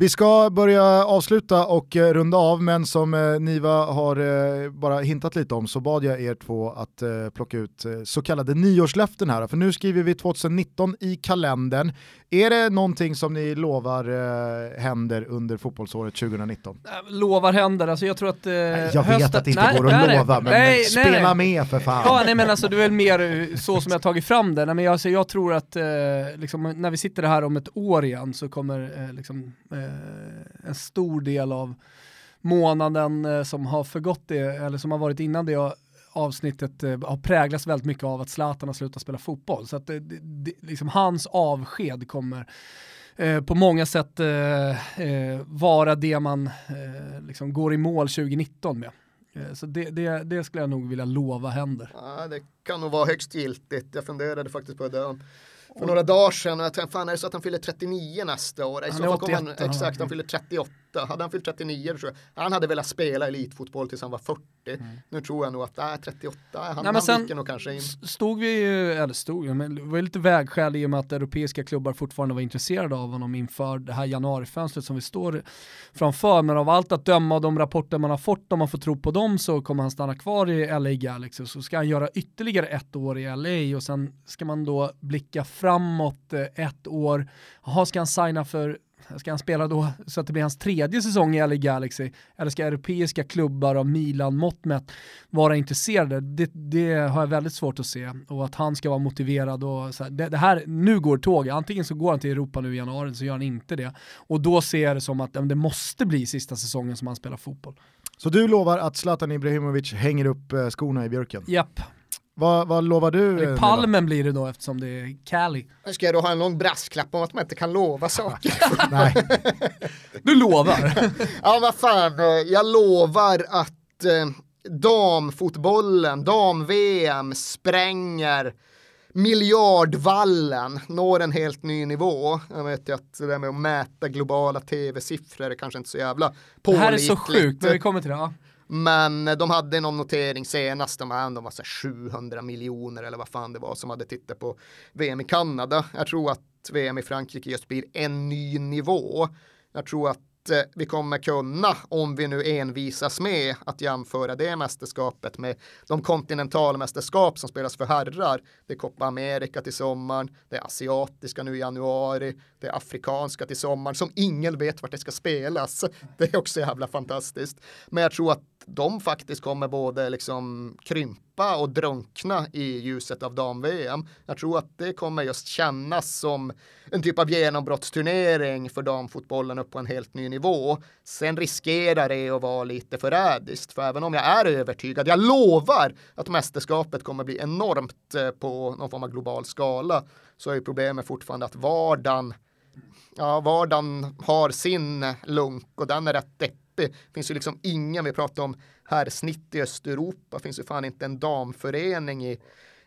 Speaker 3: Vi ska börja avsluta och eh, runda av, men som eh, Niva har eh, bara hintat lite om så bad jag er två att plocka ut så kallade nyårslöften här. För nu skriver vi 2019 i kalendern. Är det någonting som ni lovar eh, händer under fotbollsåret 2019?
Speaker 1: Äh, lovar händer, alltså jag tror att... Eh,
Speaker 3: jag
Speaker 1: hösten...
Speaker 3: vet att det inte nej, går att nej, lova, men,
Speaker 1: nej,
Speaker 3: spela nej, med för fan.
Speaker 1: Ja, nej men alltså det är väl mer eh, så som jag tagit fram det. Nej, men alltså, jag tror att eh, liksom, när vi sitter här om ett år igen så kommer eh, liksom, eh, en stor del av månaden som har förgått det, eller som har varit innan det avsnittet eh, har präglats väldigt mycket av att Zlatan har slutat spela fotboll. Så att det, det, liksom hans avsked kommer eh, på många sätt eh, eh vara det man eh, liksom går i mål 2019 med. Så det, det, det, skulle jag nog vilja lova händer.
Speaker 2: Ja, det kan nog vara högst giltigt. Jag funderade faktiskt på det för några dagar sedan och jag tänkte, fan är det så att han fyller 39 nästa år? I han så fall kommer han, exakt, han fyller 38. Hade han fyllt 39 tror jag, han hade velat spela elitfotboll tills han var 40. Mm. Nu tror jag nog att, äh, 38, han, Nej, han viker nog kanske in.
Speaker 1: Stod vi, eller stod, men det var lite vägskäl i och med att europeiska klubbar fortfarande var intresserade av honom inför det här januarifönstret som vi står framför. Men av allt att döma av de rapporter man har fått, om man får tro på dem, så kommer han stanna kvar i LA Galaxy. Så ska han göra ytterligare ett år i LA och sen ska man då blicka framåt eh, ett år. Jaha, ska han signa för Ska han spela då så att det blir hans tredje säsong i LA Galaxy? Eller ska europeiska klubbar av Milan-mått mätt vara intresserade? Det, det, har jag väldigt svårt att se. Och att han ska vara motiverad och så här, det, det, här, nu går tåget. Antingen så går han till Europa nu i januari, så gör han inte det. Och då ser jag det som att det måste bli sista säsongen som han spelar fotboll.
Speaker 3: Så du lovar att Zlatan Ibrahimovic hänger upp eh, skorna i björken?
Speaker 1: Japp.
Speaker 3: Vad, vad lovar du?
Speaker 1: Palmen blir det då eftersom det är Cali.
Speaker 2: Ska jag då ha en lång brasklapp om att man inte kan lova saker?
Speaker 3: Nej.
Speaker 1: Du lovar?
Speaker 2: ja, vad fan. Jag lovar att eh, damfotbollen, dam-VM spränger miljardvallen, når en helt ny nivå. Jag vet ju att det där med att mäta globala tv-siffror är kanske inte så jävla pålitligt. Det
Speaker 1: här är så sjukt, men vi kommer till det. Ja.
Speaker 2: Men eh, de hade någon notering senast, de, här, de var så 700 miljoner eller vad fan det var som hade tittat på VM i Kanada. Jag tror att VM i Frankrike just blir en ny nivå. Jag tror att eh, vi kommer kunna, om vi nu envisas med att jämföra det mästerskapet med de kontinentalmästerskap som spelas för herrar. Det är Copa America till sommaren, det är asiatiska nu i januari, det är afrikanska till sommaren som ingen vet vart det ska spelas. Det är också jävla fantastiskt. Men jag tror att de faktiskt kommer både liksom krympa och drunkna i ljuset av dam-VM. Jag tror att det kommer just kännas som en typ av genombrottsturnering för damfotbollen upp på en helt ny nivå. Sen riskerar det att vara lite förrädiskt, för även om jag är övertygad, jag lovar att mästerskapet kommer bli enormt eh, på någon form av global skala, så är problemet fortfarande att vardagen ja, vardagen har sin lunk och den är rätt deppig det finns ju liksom ingen, vi pratar om här snitt i Östeuropa, finns ju fan inte en damförening i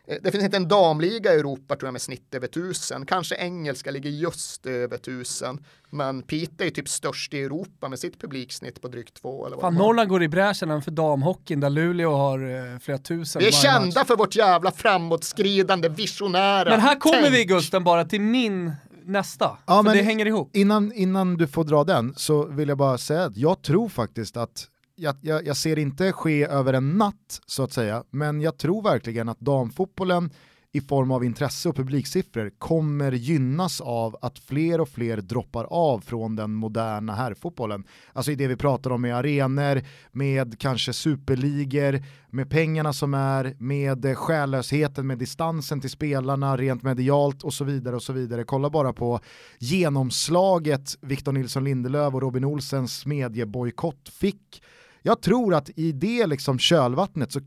Speaker 2: eh, det finns inte en damliga i Europa tror jag med snitt över tusen. Kanske engelska ligger just över tusen. Men Piteå är ju typ störst i Europa med sitt publiksnitt på drygt två. Eller vad
Speaker 1: Fan, Norrland går i bräschen för damhockeyn där Luleå har eh, flera tusen.
Speaker 2: Vi är kända match. för vårt jävla framåtskridande visionära.
Speaker 1: Men här kommer tänk. vi Gusten bara till min nästa, ja, för det hänger ihop.
Speaker 3: Innan, innan du får dra den så vill jag bara säga att jag tror faktiskt att jag, jag, jag ser inte ske över en natt så att säga, men jag tror verkligen att damfotbollen i form av intresse och publiksiffror kommer gynnas av att fler och fler droppar av från den moderna herrfotbollen. Alltså i det vi pratar om med arenor, med kanske superligor, med pengarna som är, med själlösheten, med distansen till spelarna, rent medialt och så vidare och så vidare. Kolla bara på genomslaget Victor Nilsson Lindelöf och Robin Olsens mediebojkott fick jag tror att i det liksom kölvattnet så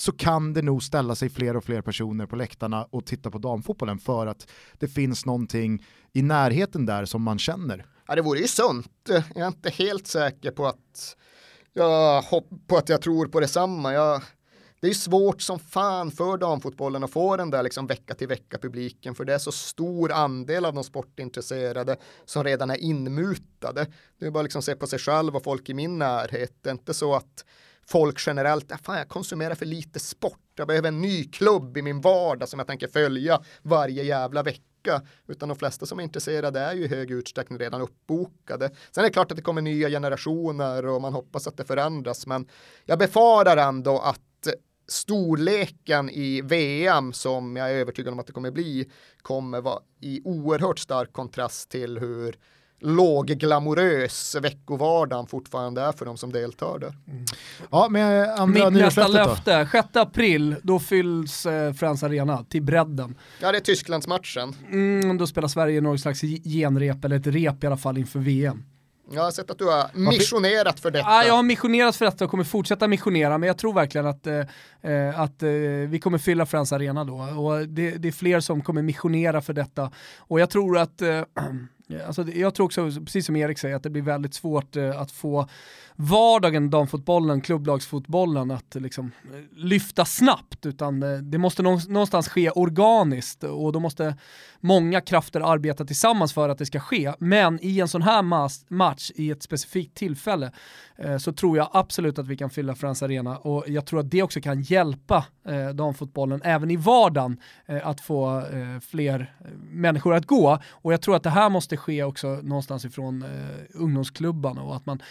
Speaker 3: så kan det nog ställa sig fler och fler personer på läktarna och titta på damfotbollen för att det finns någonting i närheten där som man känner.
Speaker 2: Ja, det vore ju sunt. Jag är inte helt säker på att jag, på att jag tror på detsamma. Jag, det är svårt som fan för damfotbollen att få den där liksom vecka till vecka publiken för det är så stor andel av de sportintresserade som redan är inmutade. Det är bara liksom se på sig själv och folk i min närhet. Det är inte så att folk generellt, ah, fan jag konsumerar för lite sport, jag behöver en ny klubb i min vardag som jag tänker följa varje jävla vecka. Utan de flesta som är intresserade är ju i hög utsträckning redan uppbokade. Sen är det klart att det kommer nya generationer och man hoppas att det förändras, men jag befarar ändå att storleken i VM som jag är övertygad om att det kommer bli kommer vara i oerhört stark kontrast till hur lågglamorös veckovardagen fortfarande är för de som deltar där. Mm.
Speaker 3: Ja, med andra
Speaker 1: Mitt nästa löfte, 6 april, då fylls eh, Friends Arena till bredden.
Speaker 2: Ja, det är Tysklandsmatchen.
Speaker 1: Mm, då spelar Sverige något slags genrep, eller ett rep i alla fall inför VM.
Speaker 2: Jag har sett att du har missionerat för detta.
Speaker 1: Ja, jag har missionerat för detta och kommer fortsätta missionera, men jag tror verkligen att, eh, eh att eh, vi kommer fylla Friends Arena då. Och det, det, är fler som kommer missionera för detta. Och jag tror att eh, Alltså, jag tror också, precis som Erik säger, att det blir väldigt svårt eh, att få vardagen, damfotbollen, klubblagsfotbollen att liksom, eh, lyfta snabbt, utan eh, det måste någonstans ske organiskt och då måste många krafter arbeta tillsammans för att det ska ske. Men i en sån här match, i ett specifikt tillfälle, eh, så tror jag absolut att vi kan fylla Friends Arena och jag tror att det också kan hjälpa damfotbollen även i vardagen att få fler människor att gå. Och jag tror att det här måste ske också någonstans ifrån ungdomsklubbarna och att man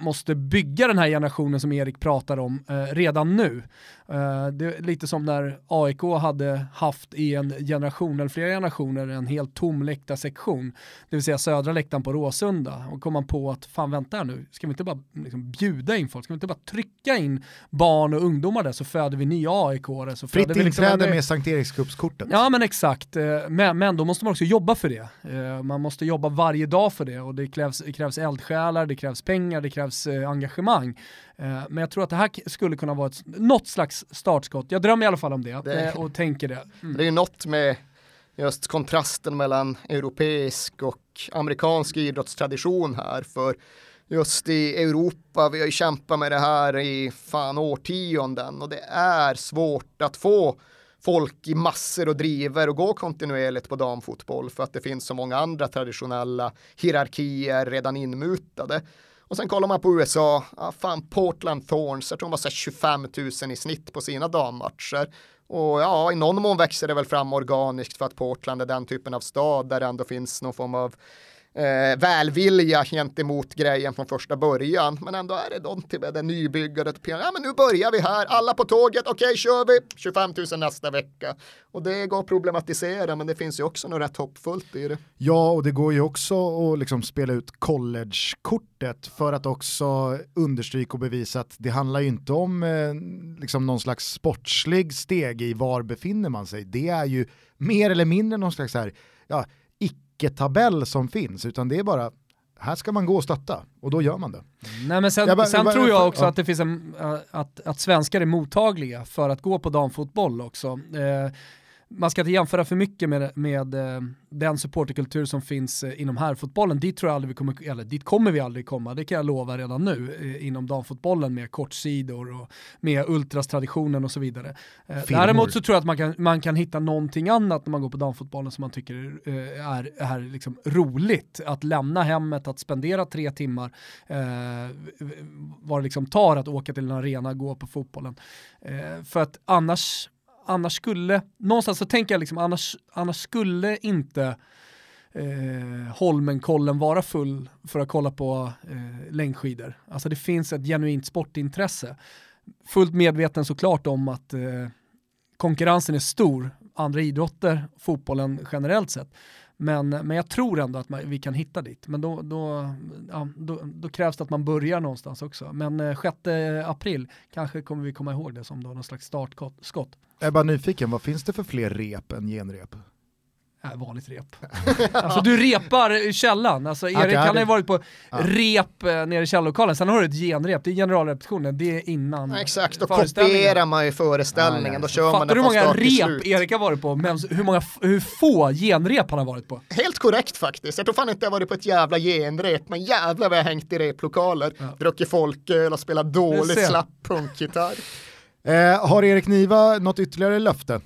Speaker 1: måste bygga den här generationen som Erik pratar om eh, redan nu. Eh, det är lite som när AIK hade haft i en generation eller flera generationer en helt tom läktarsektion, det vill säga södra läktaren på Råsunda. Och kom man på att fan vänta här nu, ska vi inte bara liksom, bjuda in folk, ska vi inte bara trycka in barn och ungdomar där så föder vi nya aik så
Speaker 3: Fritt liksom inträde med Sankt Erikskuppskortet.
Speaker 1: Ja men exakt, eh, men, men då måste man också jobba för det. Eh, man måste jobba varje dag för det och det krävs, det krävs eldsjälar, det krävs pengar, det krävs eh, engagemang. Eh, men jag tror att det här skulle kunna vara ett, något slags startskott. Jag drömmer i alla fall om det, det eh, och tänker det.
Speaker 2: Mm. Det är ju något med just kontrasten mellan europeisk och amerikansk idrottstradition här. För just i Europa, vi har ju kämpat med det här i fan årtionden och det är svårt att få folk i massor och driver och gå kontinuerligt på damfotboll för att det finns så många andra traditionella hierarkier redan inmutade. Och sen kollar man på USA, ja, fan Portland Thorns, jag tror de har 25 000 i snitt på sina dammatcher. Och ja, i någon mån växer det väl fram organiskt för att Portland är den typen av stad där det ändå finns någon form av eh, välvilja gentemot grejen från första början. Men ändå är det Dontibed, det nybyggadet. Ja, men nu börjar vi här, alla på tåget, okej, okay, kör vi, 25 000 nästa vecka. Och det går att problematisera, men det finns ju också något rätt hoppfullt i det.
Speaker 3: Ja, och det går ju också att liksom spela ut collegekortet för att också understryka och bevisa att det handlar ju inte om eh, liksom någon slags sportslig steg i var befinner man sig. Det är ju mer eller mindre någon slags här, ja, icke-tabell som finns, utan det är bara här ska man gå och stötta och då gör man det.
Speaker 1: Nej, men sen, jag bara, sen jag tror jag också ja. att det finns en, att, att svenskar är mottagliga för att gå på damfotboll också. Eh, man ska inte jämföra för mycket med, med eh, den supporterkultur som finns eh, inom herrfotbollen. Dit, tror jag aldrig vi kommer, eller dit kommer vi aldrig komma, det kan jag lova redan nu, eh, inom damfotbollen med kortsidor och med ultrastraditionen och så vidare. Eh, däremot så tror jag att man kan, man kan hitta någonting annat när man går på damfotbollen som man tycker eh, är, är liksom roligt. Att lämna hemmet, att spendera tre timmar, eh, vad det liksom tar att åka till en arena, gå på fotbollen. för att annars annars skulle, någonstans så tänker jag liksom, annars, annars skulle inte eh, Holmenkollen vara full för att kolla på eh, längdskidor. Alltså det finns ett genuint sportintresse. Fullt medveten såklart om att eh, konkurrensen är stor, andra idrotter, fotbollen generellt sett. Men, men jag tror ändå att man, vi kan hitta dit. Men då, då, ja, då, då, krävs det att man börjar någonstans också. Men eh, 6 eh, april kanske kommer vi komma ihåg det som då någon slags startskott.
Speaker 3: Jag är bara nyfiken, vad finns det för fler rep än genrep?
Speaker 1: Äh, vanligt rep. alltså du repar källan. Alltså Erik okay, han har ju varit på ja. rep eh, nere i källokalen, sen har du ett genrep, det är generalrepetitionen, det är innan
Speaker 2: ja, Exakt, då kopierar man ju föreställningen, ja, då kör
Speaker 1: Fattar
Speaker 2: man
Speaker 1: du hur många rep Erik har varit på, men hur, många, hur få genrep han har varit på?
Speaker 2: Helt korrekt faktiskt, jag tror fan inte jag varit på ett jävla genrep, men jävlar vad jag hängt i replokaler, ja. druckit folköl och spelat dåligt slapp punkgitarr.
Speaker 3: Eh, har Erik Niva något ytterligare löfte?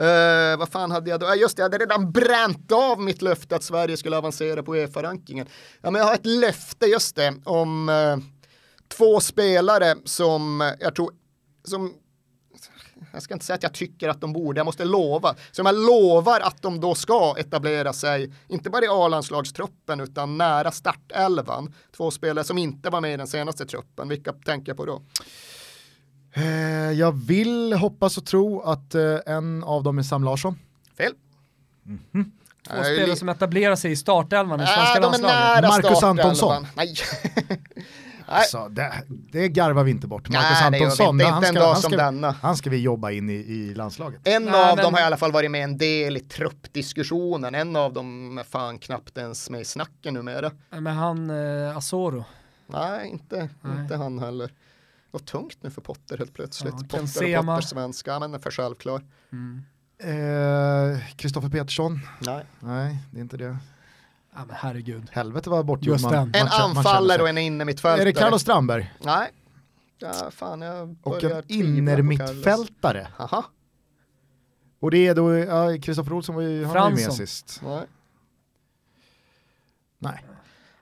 Speaker 2: Uh, vad fan hade jag då? Just det, jag hade redan bränt av mitt löfte att Sverige skulle avancera på Uefa-rankingen. Ja, men jag har ett löfte, just det, om uh, två spelare som jag tror, som jag ska inte säga att jag tycker att de borde, jag måste lova. Så jag lovar att de då ska etablera sig, inte bara i A-landslagstruppen utan nära startelvan. Två spelare som inte var med i den senaste truppen, vilka tänker jag på då?
Speaker 3: Eh, jag vill hoppas och tro att eh, en av dem är Sam Larsson.
Speaker 2: Fel.
Speaker 1: Två
Speaker 2: Nej,
Speaker 1: spelare
Speaker 2: li-
Speaker 1: som etablerar sig i startelvan i
Speaker 2: Nej,
Speaker 1: svenska landslaget.
Speaker 3: Marcus. Antonsson.
Speaker 2: Nej.
Speaker 3: Alltså, det, det garvar vi inte bort. Marcus
Speaker 2: Nej,
Speaker 3: Antonsson,
Speaker 2: inte.
Speaker 3: han
Speaker 2: en
Speaker 3: ska,
Speaker 2: dag
Speaker 3: han,
Speaker 2: som
Speaker 3: ska,
Speaker 2: denna.
Speaker 3: han ska vi jobba in i, i landslaget.
Speaker 2: En
Speaker 1: Nej,
Speaker 2: av
Speaker 1: men-
Speaker 2: dem har i alla fall varit med en del i truppdiskussionen. En av dem är fan knappt ens med i snacken numera.
Speaker 1: Men han, eh, Asoro.
Speaker 2: Nej, inte,
Speaker 1: Nej.
Speaker 2: inte han heller. Var tungt nu för Potter helt plötsligt.
Speaker 1: Ja,
Speaker 2: Potter och
Speaker 1: Benzema.
Speaker 2: Potter svenska, men är för självklar.
Speaker 1: Mm.
Speaker 3: Eh, Kristoffer Petersson,
Speaker 2: Nej.
Speaker 3: nej det är inte det.
Speaker 1: Ja, men herregud.
Speaker 3: Helvete vad bortgjord man, man
Speaker 2: En anfallare och en innermittfältare.
Speaker 3: Är det Carlos Strandberg?
Speaker 2: Nej. Ja, fan, jag
Speaker 3: Och en innermittfältare.
Speaker 2: Aha.
Speaker 3: Och det är då, ja, Kristoffer Olsson var ju, han var ju med sist.
Speaker 2: Nej.
Speaker 3: Nej.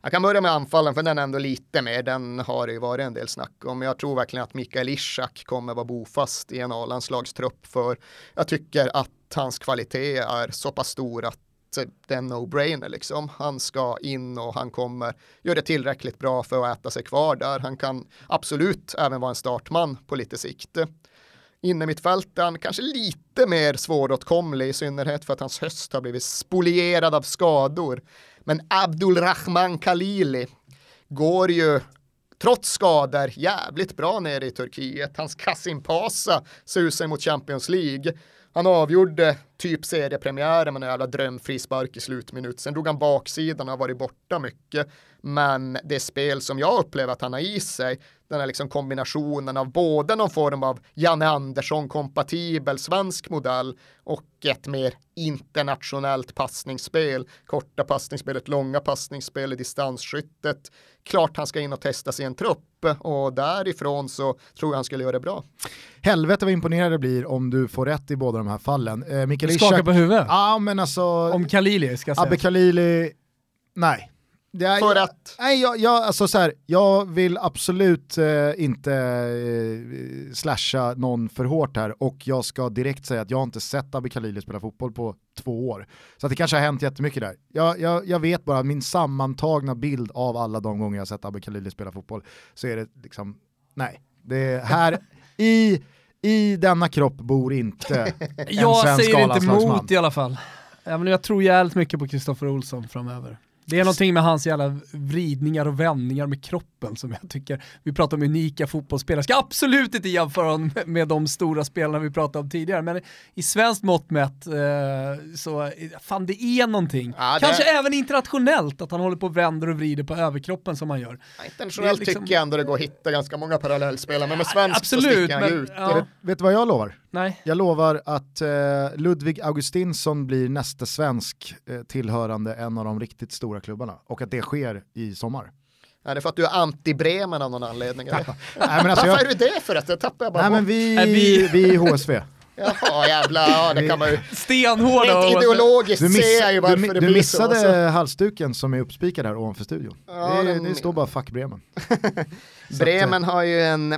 Speaker 2: Jag kan börja med anfallen för den är ändå lite mer, den har det ju varit en del snack om. Jag tror verkligen att Mikael Ishak kommer vara bofast i en A-landslagstrupp för jag tycker att hans kvalitet är så pass stor att det är en no-brainer liksom. Han ska in och han kommer göra det tillräckligt bra för att äta sig kvar där. Han kan absolut även vara en startman på lite sikt. Inne mittfältaren kanske lite mer svåråtkomlig i synnerhet för att hans höst har blivit spolierad av skador. Men Abdulrahman Khalili går ju trots skador jävligt bra nere i Turkiet. Hans Kasim Pasa susar mot Champions League. Han avgjorde typ seriepremiären med en jävla drömfrispark i slutminut. Sen drog han baksidan och har varit borta mycket. Men det spel som jag upplever att han har i sig, den här liksom kombinationen av både någon form av Janne Andersson-kompatibel svensk modell och ett mer internationellt passningsspel, korta passningsspelet, långa passningsspel i distansskyttet. Klart han ska in och testas i en trupp och därifrån så tror jag han skulle göra det bra.
Speaker 3: Helvete vad imponerad det blir om du får rätt i båda de här fallen. Eh, Mikael
Speaker 1: Du skakar
Speaker 3: Ishak,
Speaker 1: på huvudet.
Speaker 3: ja men alltså,
Speaker 1: Om Khalili ska
Speaker 3: Abbe
Speaker 1: sägas.
Speaker 3: Khalili, nej. Det är,
Speaker 2: För att
Speaker 3: Nej, jag, jag, alltså så här, jag vill absolut eh, inte eh, slasha någon för hårt här och jag ska direkt säga att jag har inte sett Abbe Khalili spela fotboll på två år. Så att det kanske har hänt jättemycket där. Jag, jag, jag vet bara att min sammantagna bild av alla de gånger jag har sett Abbe Khalili spela fotboll så är det liksom, nej. Det är här, i, i denna kropp bor inte en
Speaker 1: Jag säger inte emot i alla fall. Ja, men jag tror jävligt mycket på Kristoffer Olsson framöver. Det är någonting med hans jävla vridningar och vändningar med kroppen som jag tycker, vi pratar om unika fotbollsspelare, ska absolut inte jämföra honom med- med de stora spelarna vi pratade om tidigare, men i svenskt mått mätt eh, så, fan det är någonting.
Speaker 2: Ja, det-
Speaker 1: Kanske även internationellt, att han håller på och vänder och vrider på överkroppen som han gör.
Speaker 2: internationellt
Speaker 1: Det är liksom-
Speaker 2: tycker jag ändå det går att hitta ganska många parallellspelare, men med svensk så
Speaker 1: Absolut,
Speaker 2: sticker han
Speaker 1: men
Speaker 2: ut.
Speaker 1: ja,
Speaker 3: Vet, vet du vad jag lovar?
Speaker 1: Nej.
Speaker 3: Jag lovar att eh, Ludvig Augustinsson blir nästa svensk eh, tillhörande en av de riktigt stora klubbarna och att det sker i sommar.
Speaker 2: Ja, det är för att du är anti-Bremen av någon anledning.
Speaker 3: Nej men alltså
Speaker 2: Varför
Speaker 3: jag,
Speaker 2: är du det för att? Det tappar jag bara
Speaker 3: nej, men vi,
Speaker 1: Nej, vi-
Speaker 3: vi är HSV.
Speaker 2: Jaha, jävla, ja det kan man ju.
Speaker 1: Stenhårda
Speaker 2: Rent ideologiskt
Speaker 3: Du,
Speaker 2: ser jag ju
Speaker 3: miss,
Speaker 2: varför
Speaker 3: du,
Speaker 2: det
Speaker 3: du
Speaker 2: blir
Speaker 3: missade
Speaker 2: så. så.
Speaker 3: halsduken som är uppspikad här ovanför studion.
Speaker 2: Ja,
Speaker 3: det,
Speaker 2: den-
Speaker 3: det står bara fuck Bremen. Så
Speaker 2: Bremen har ju en,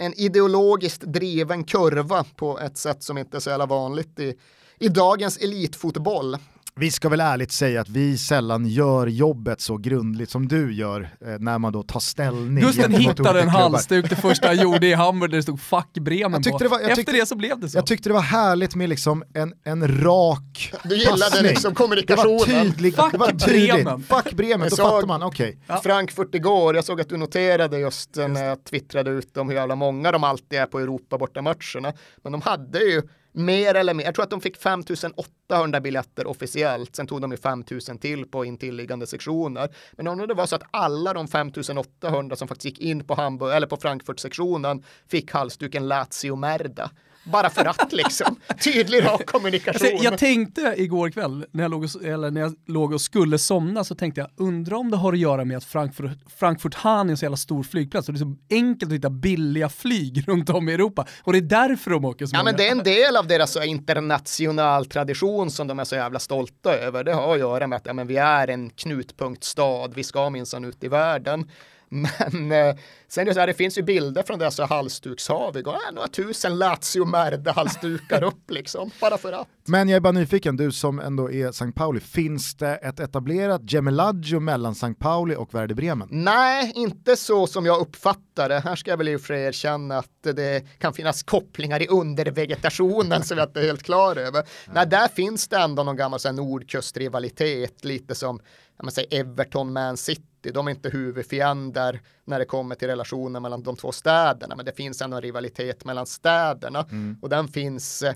Speaker 2: en ideologiskt driven kurva på ett sätt som inte är så jävla vanligt i, i dagens elitfotboll.
Speaker 3: Vi ska väl ärligt säga att vi sällan gör jobbet så grundligt som du gör eh, när man då tar ställning
Speaker 1: Gusten hittade en halsduk det första han gjorde i Hamburg där det stod 'fuck Bremen'
Speaker 3: Jag tyckte
Speaker 1: på.
Speaker 3: det var- jag
Speaker 1: Efter
Speaker 3: tyckte-
Speaker 1: det så blev det så.
Speaker 3: Jag tyckte det var härligt med liksom en, en rak
Speaker 2: Du gillade
Speaker 3: passning.
Speaker 2: liksom kommunikationen.
Speaker 3: Det var tydligt.
Speaker 1: Fuck
Speaker 3: det var tydligt.
Speaker 1: Bremen.
Speaker 3: Fuck Bremen,
Speaker 2: Jag
Speaker 3: då
Speaker 2: såg-
Speaker 3: fattar man, okej.
Speaker 2: Frankfurt igår, jag såg att du noterade just när jag twittrade ut om hur jävla många de alltid är på Europa borta matcherna. Men de hade ju mer eller mer, jag tror att de fick 5800 biljetter officiellt, sen tog de ju 5000 till på intilliggande sektioner. Men om det var så att alla de 5800 som faktiskt gick in på Hamburg eller på Frankfurt-sektionen fick halsduken Lazio Merda. Bara för att liksom, tydlig rak kommunikation.
Speaker 1: Jag, jag tänkte igår kväll, när jag, låg och, eller när jag låg och skulle somna, så tänkte jag, undra om det har att göra med att Frankfurt, Frankfurt Hahn är en så jävla stor flygplats och det är så enkelt att hitta billiga flyg runt om i Europa. Och det är därför de åker så
Speaker 2: Ja men det är en del av deras så international tradition som de är så jävla stolta över. Det har att göra med att ja, men vi är en knutpunktstad, vi ska minsann ut i världen. Men eh, sen det så här, det finns ju bilder från dessa halsdukshavig och äh, några tusen Lazio Merde halsdukar upp liksom, bara för att.
Speaker 3: Men jag är bara nyfiken, du som ändå är St. Pauli, finns det ett etablerat gemelaggio mellan St. Pauli och Werder Bremen?
Speaker 2: Nej, inte så som jag uppfattar det. Här ska jag väl i och för sig erkänna att det kan finnas kopplingar i undervegetationen som jag inte är helt klar över. Nej, där finns det ändå någon gammal nordkustrivalitet, lite som man säger Everton, Man City. De är inte huvudfiender när det kommer till relationen mellan de två städerna, men det finns ändå en rivalitet mellan städerna mm. och den finns eh,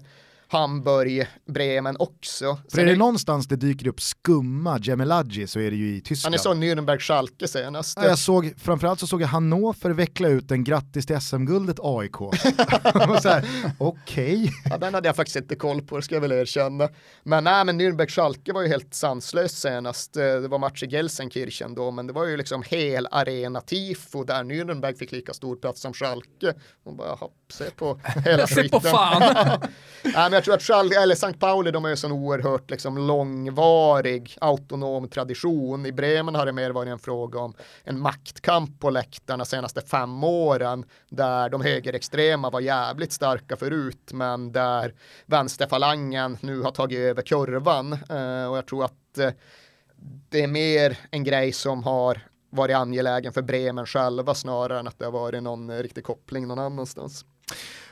Speaker 2: Hamburg, Bremen också.
Speaker 3: För är det, det någonstans det dyker upp skumma Gemelaggi så är det ju i Tyskland.
Speaker 2: Han är så Nürnberg Schalke senast.
Speaker 3: Ja, jag såg, framförallt så såg jag Hannover veckla ut en grattis till SM-guldet AIK. Okej. Okay.
Speaker 2: Ja, den hade jag faktiskt inte koll på, det ska jag väl erkänna. Men nej, men Nürnberg Schalke var ju helt sanslöst senast. Eh, det var match i Gelsenkirchen då, men det var ju liksom hel arena tifo där Nürnberg fick lika stor plats som Schalke. Och bara, se på hela skiten. se på
Speaker 1: fan.
Speaker 2: Nej, men jag tror att Schalke, eller St. Pauli, de har ju en sån oerhört liksom, långvarig autonom tradition. I Bremen har det mer varit en fråga om en maktkamp på läktarna senaste fem åren, där de högerextrema var jävligt starka förut, men där vänsterfalangen nu har tagit över kurvan. Eh, och jag tror att eh, det är mer en grej som har varit angelägen för Bremen själva snarare än att det har varit någon eh, riktig koppling någon annanstans.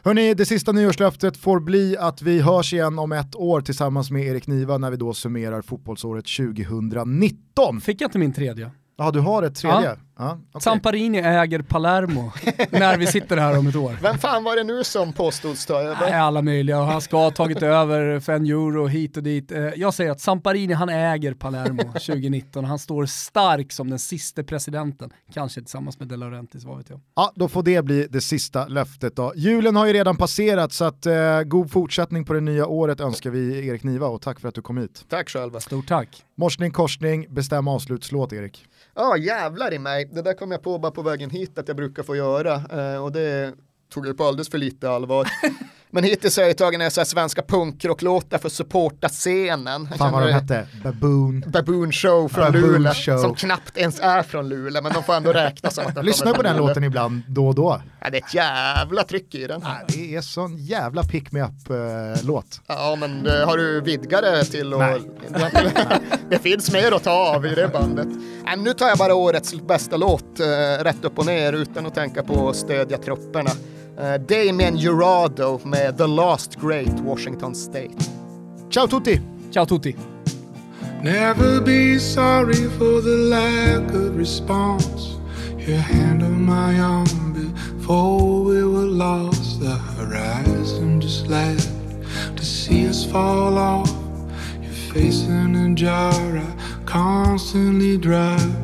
Speaker 3: Hörni, det sista nyårslöftet får bli att vi hörs igen om ett år tillsammans med Erik Niva när vi då summerar fotbollsåret 2019.
Speaker 1: Fick jag inte min tredje?
Speaker 3: Ja, du har ett tredje? Ja.
Speaker 1: Ja, okay. Samparini äger Palermo när vi sitter här om ett år.
Speaker 2: Vem fan var det nu som påstods ta över?
Speaker 1: Nej, alla möjliga och han ska ha tagit över för en euro hit och dit. Eh, jag säger att Samparini han äger Palermo 2019. Han står stark som den sista presidenten. Kanske tillsammans med De Laurentiis, vad vet jag.
Speaker 3: Ja, då får det bli det sista löftet då. Julen har ju redan passerat så att eh, god fortsättning på det nya året önskar vi Erik Niva och tack för att du kom hit.
Speaker 2: Tack själva.
Speaker 1: Stort tack.
Speaker 3: Morsning korsning, bestäm avslutslåt Erik.
Speaker 2: Ja, jävlar i mig. Det där kom jag på bara på vägen hit att jag brukar få göra. Eh, och det tog jag på alldeles för lite allvar. Men hittills har jag tagit ner svenska punkrocklåtar för att supporta scenen.
Speaker 3: Fan vad de hette, Baboon.
Speaker 2: Baboon Show från Baboon Luleå. Show. Som knappt ens är från Luleå, men de får ändå räkna som att de
Speaker 3: Lyssna på den Luleå. låten ibland, då och då.
Speaker 2: Ja, det är ett jävla tryck i den.
Speaker 3: Ja, det är sån jävla pick me up-låt.
Speaker 2: Uh, ja, men uh, har du vidgat det till att... det finns mer att ta av i det bandet. Äh, nu tar jag bara årets bästa låt uh, rätt upp och ner utan att tänka på att stödja trupperna. Uh, Damien Jurado med The Last Great Washington State.
Speaker 3: Ciao tutti!
Speaker 1: Ciao tutti!
Speaker 4: Never be sorry for the lack of response. Your hand on my arm before we were lost. The horizon just laughed to see us fall off. Your face in a jar I constantly drive.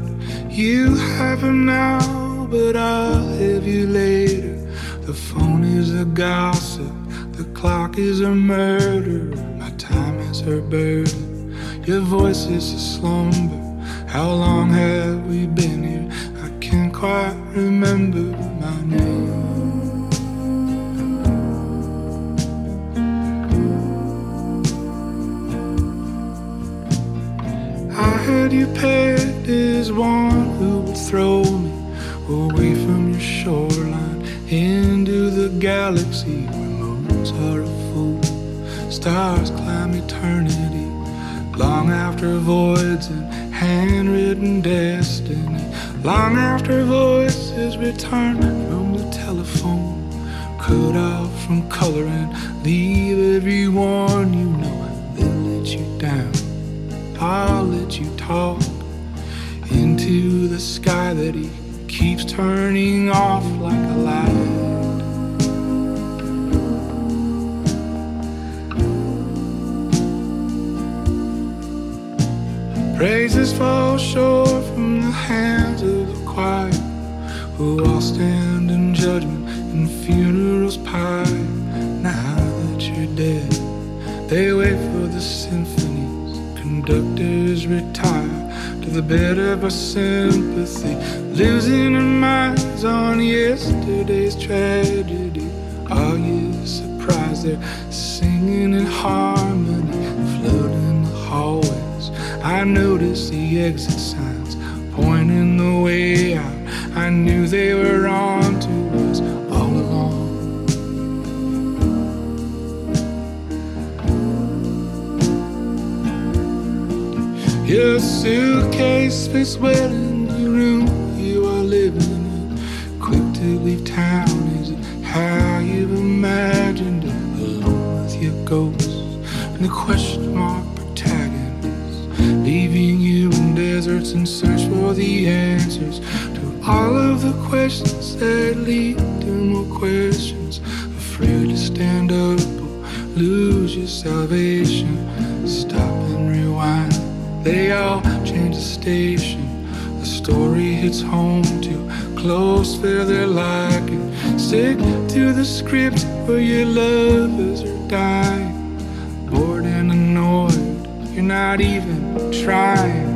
Speaker 4: You have him now, but I'll have you later. The phone is a gossip, the clock is a murder, my time is her burden, your voice is a slumber. How long have we been here? I can't quite remember my name. I had you pegged as one who would throw me away from your shoreline into the galaxy where moons are a fool. Stars climb eternity long after voids and handwritten destiny. Long after voices return from the telephone, cut off from color and leave everyone you know. They'll let you down. I'll let you talk into the sky that he keeps turning off like a light. Praises fall short from the hands of the choir, who all stand in judgment and funerals pie. Now that you're dead, they wait for the symphonies, conductors retire the bed of our sympathy, losing our minds on yesterday's tragedy. Are you surprised they're singing in harmony, flooding the hallways? I noticed the exit signs pointing the way out. I I knew they were on to us Your suitcase fits well in the room you are living in. Quick to leave town, is it how you've imagined it? Alone with your ghost and the question mark protagonist, leaving you in deserts in search for the answers to all of the questions that lead to more questions. Afraid to stand up or lose your salvation. They all change the station. The story hits home too close for their liking. Stick to the script where your lovers are dying. Bored and annoyed, you're not even trying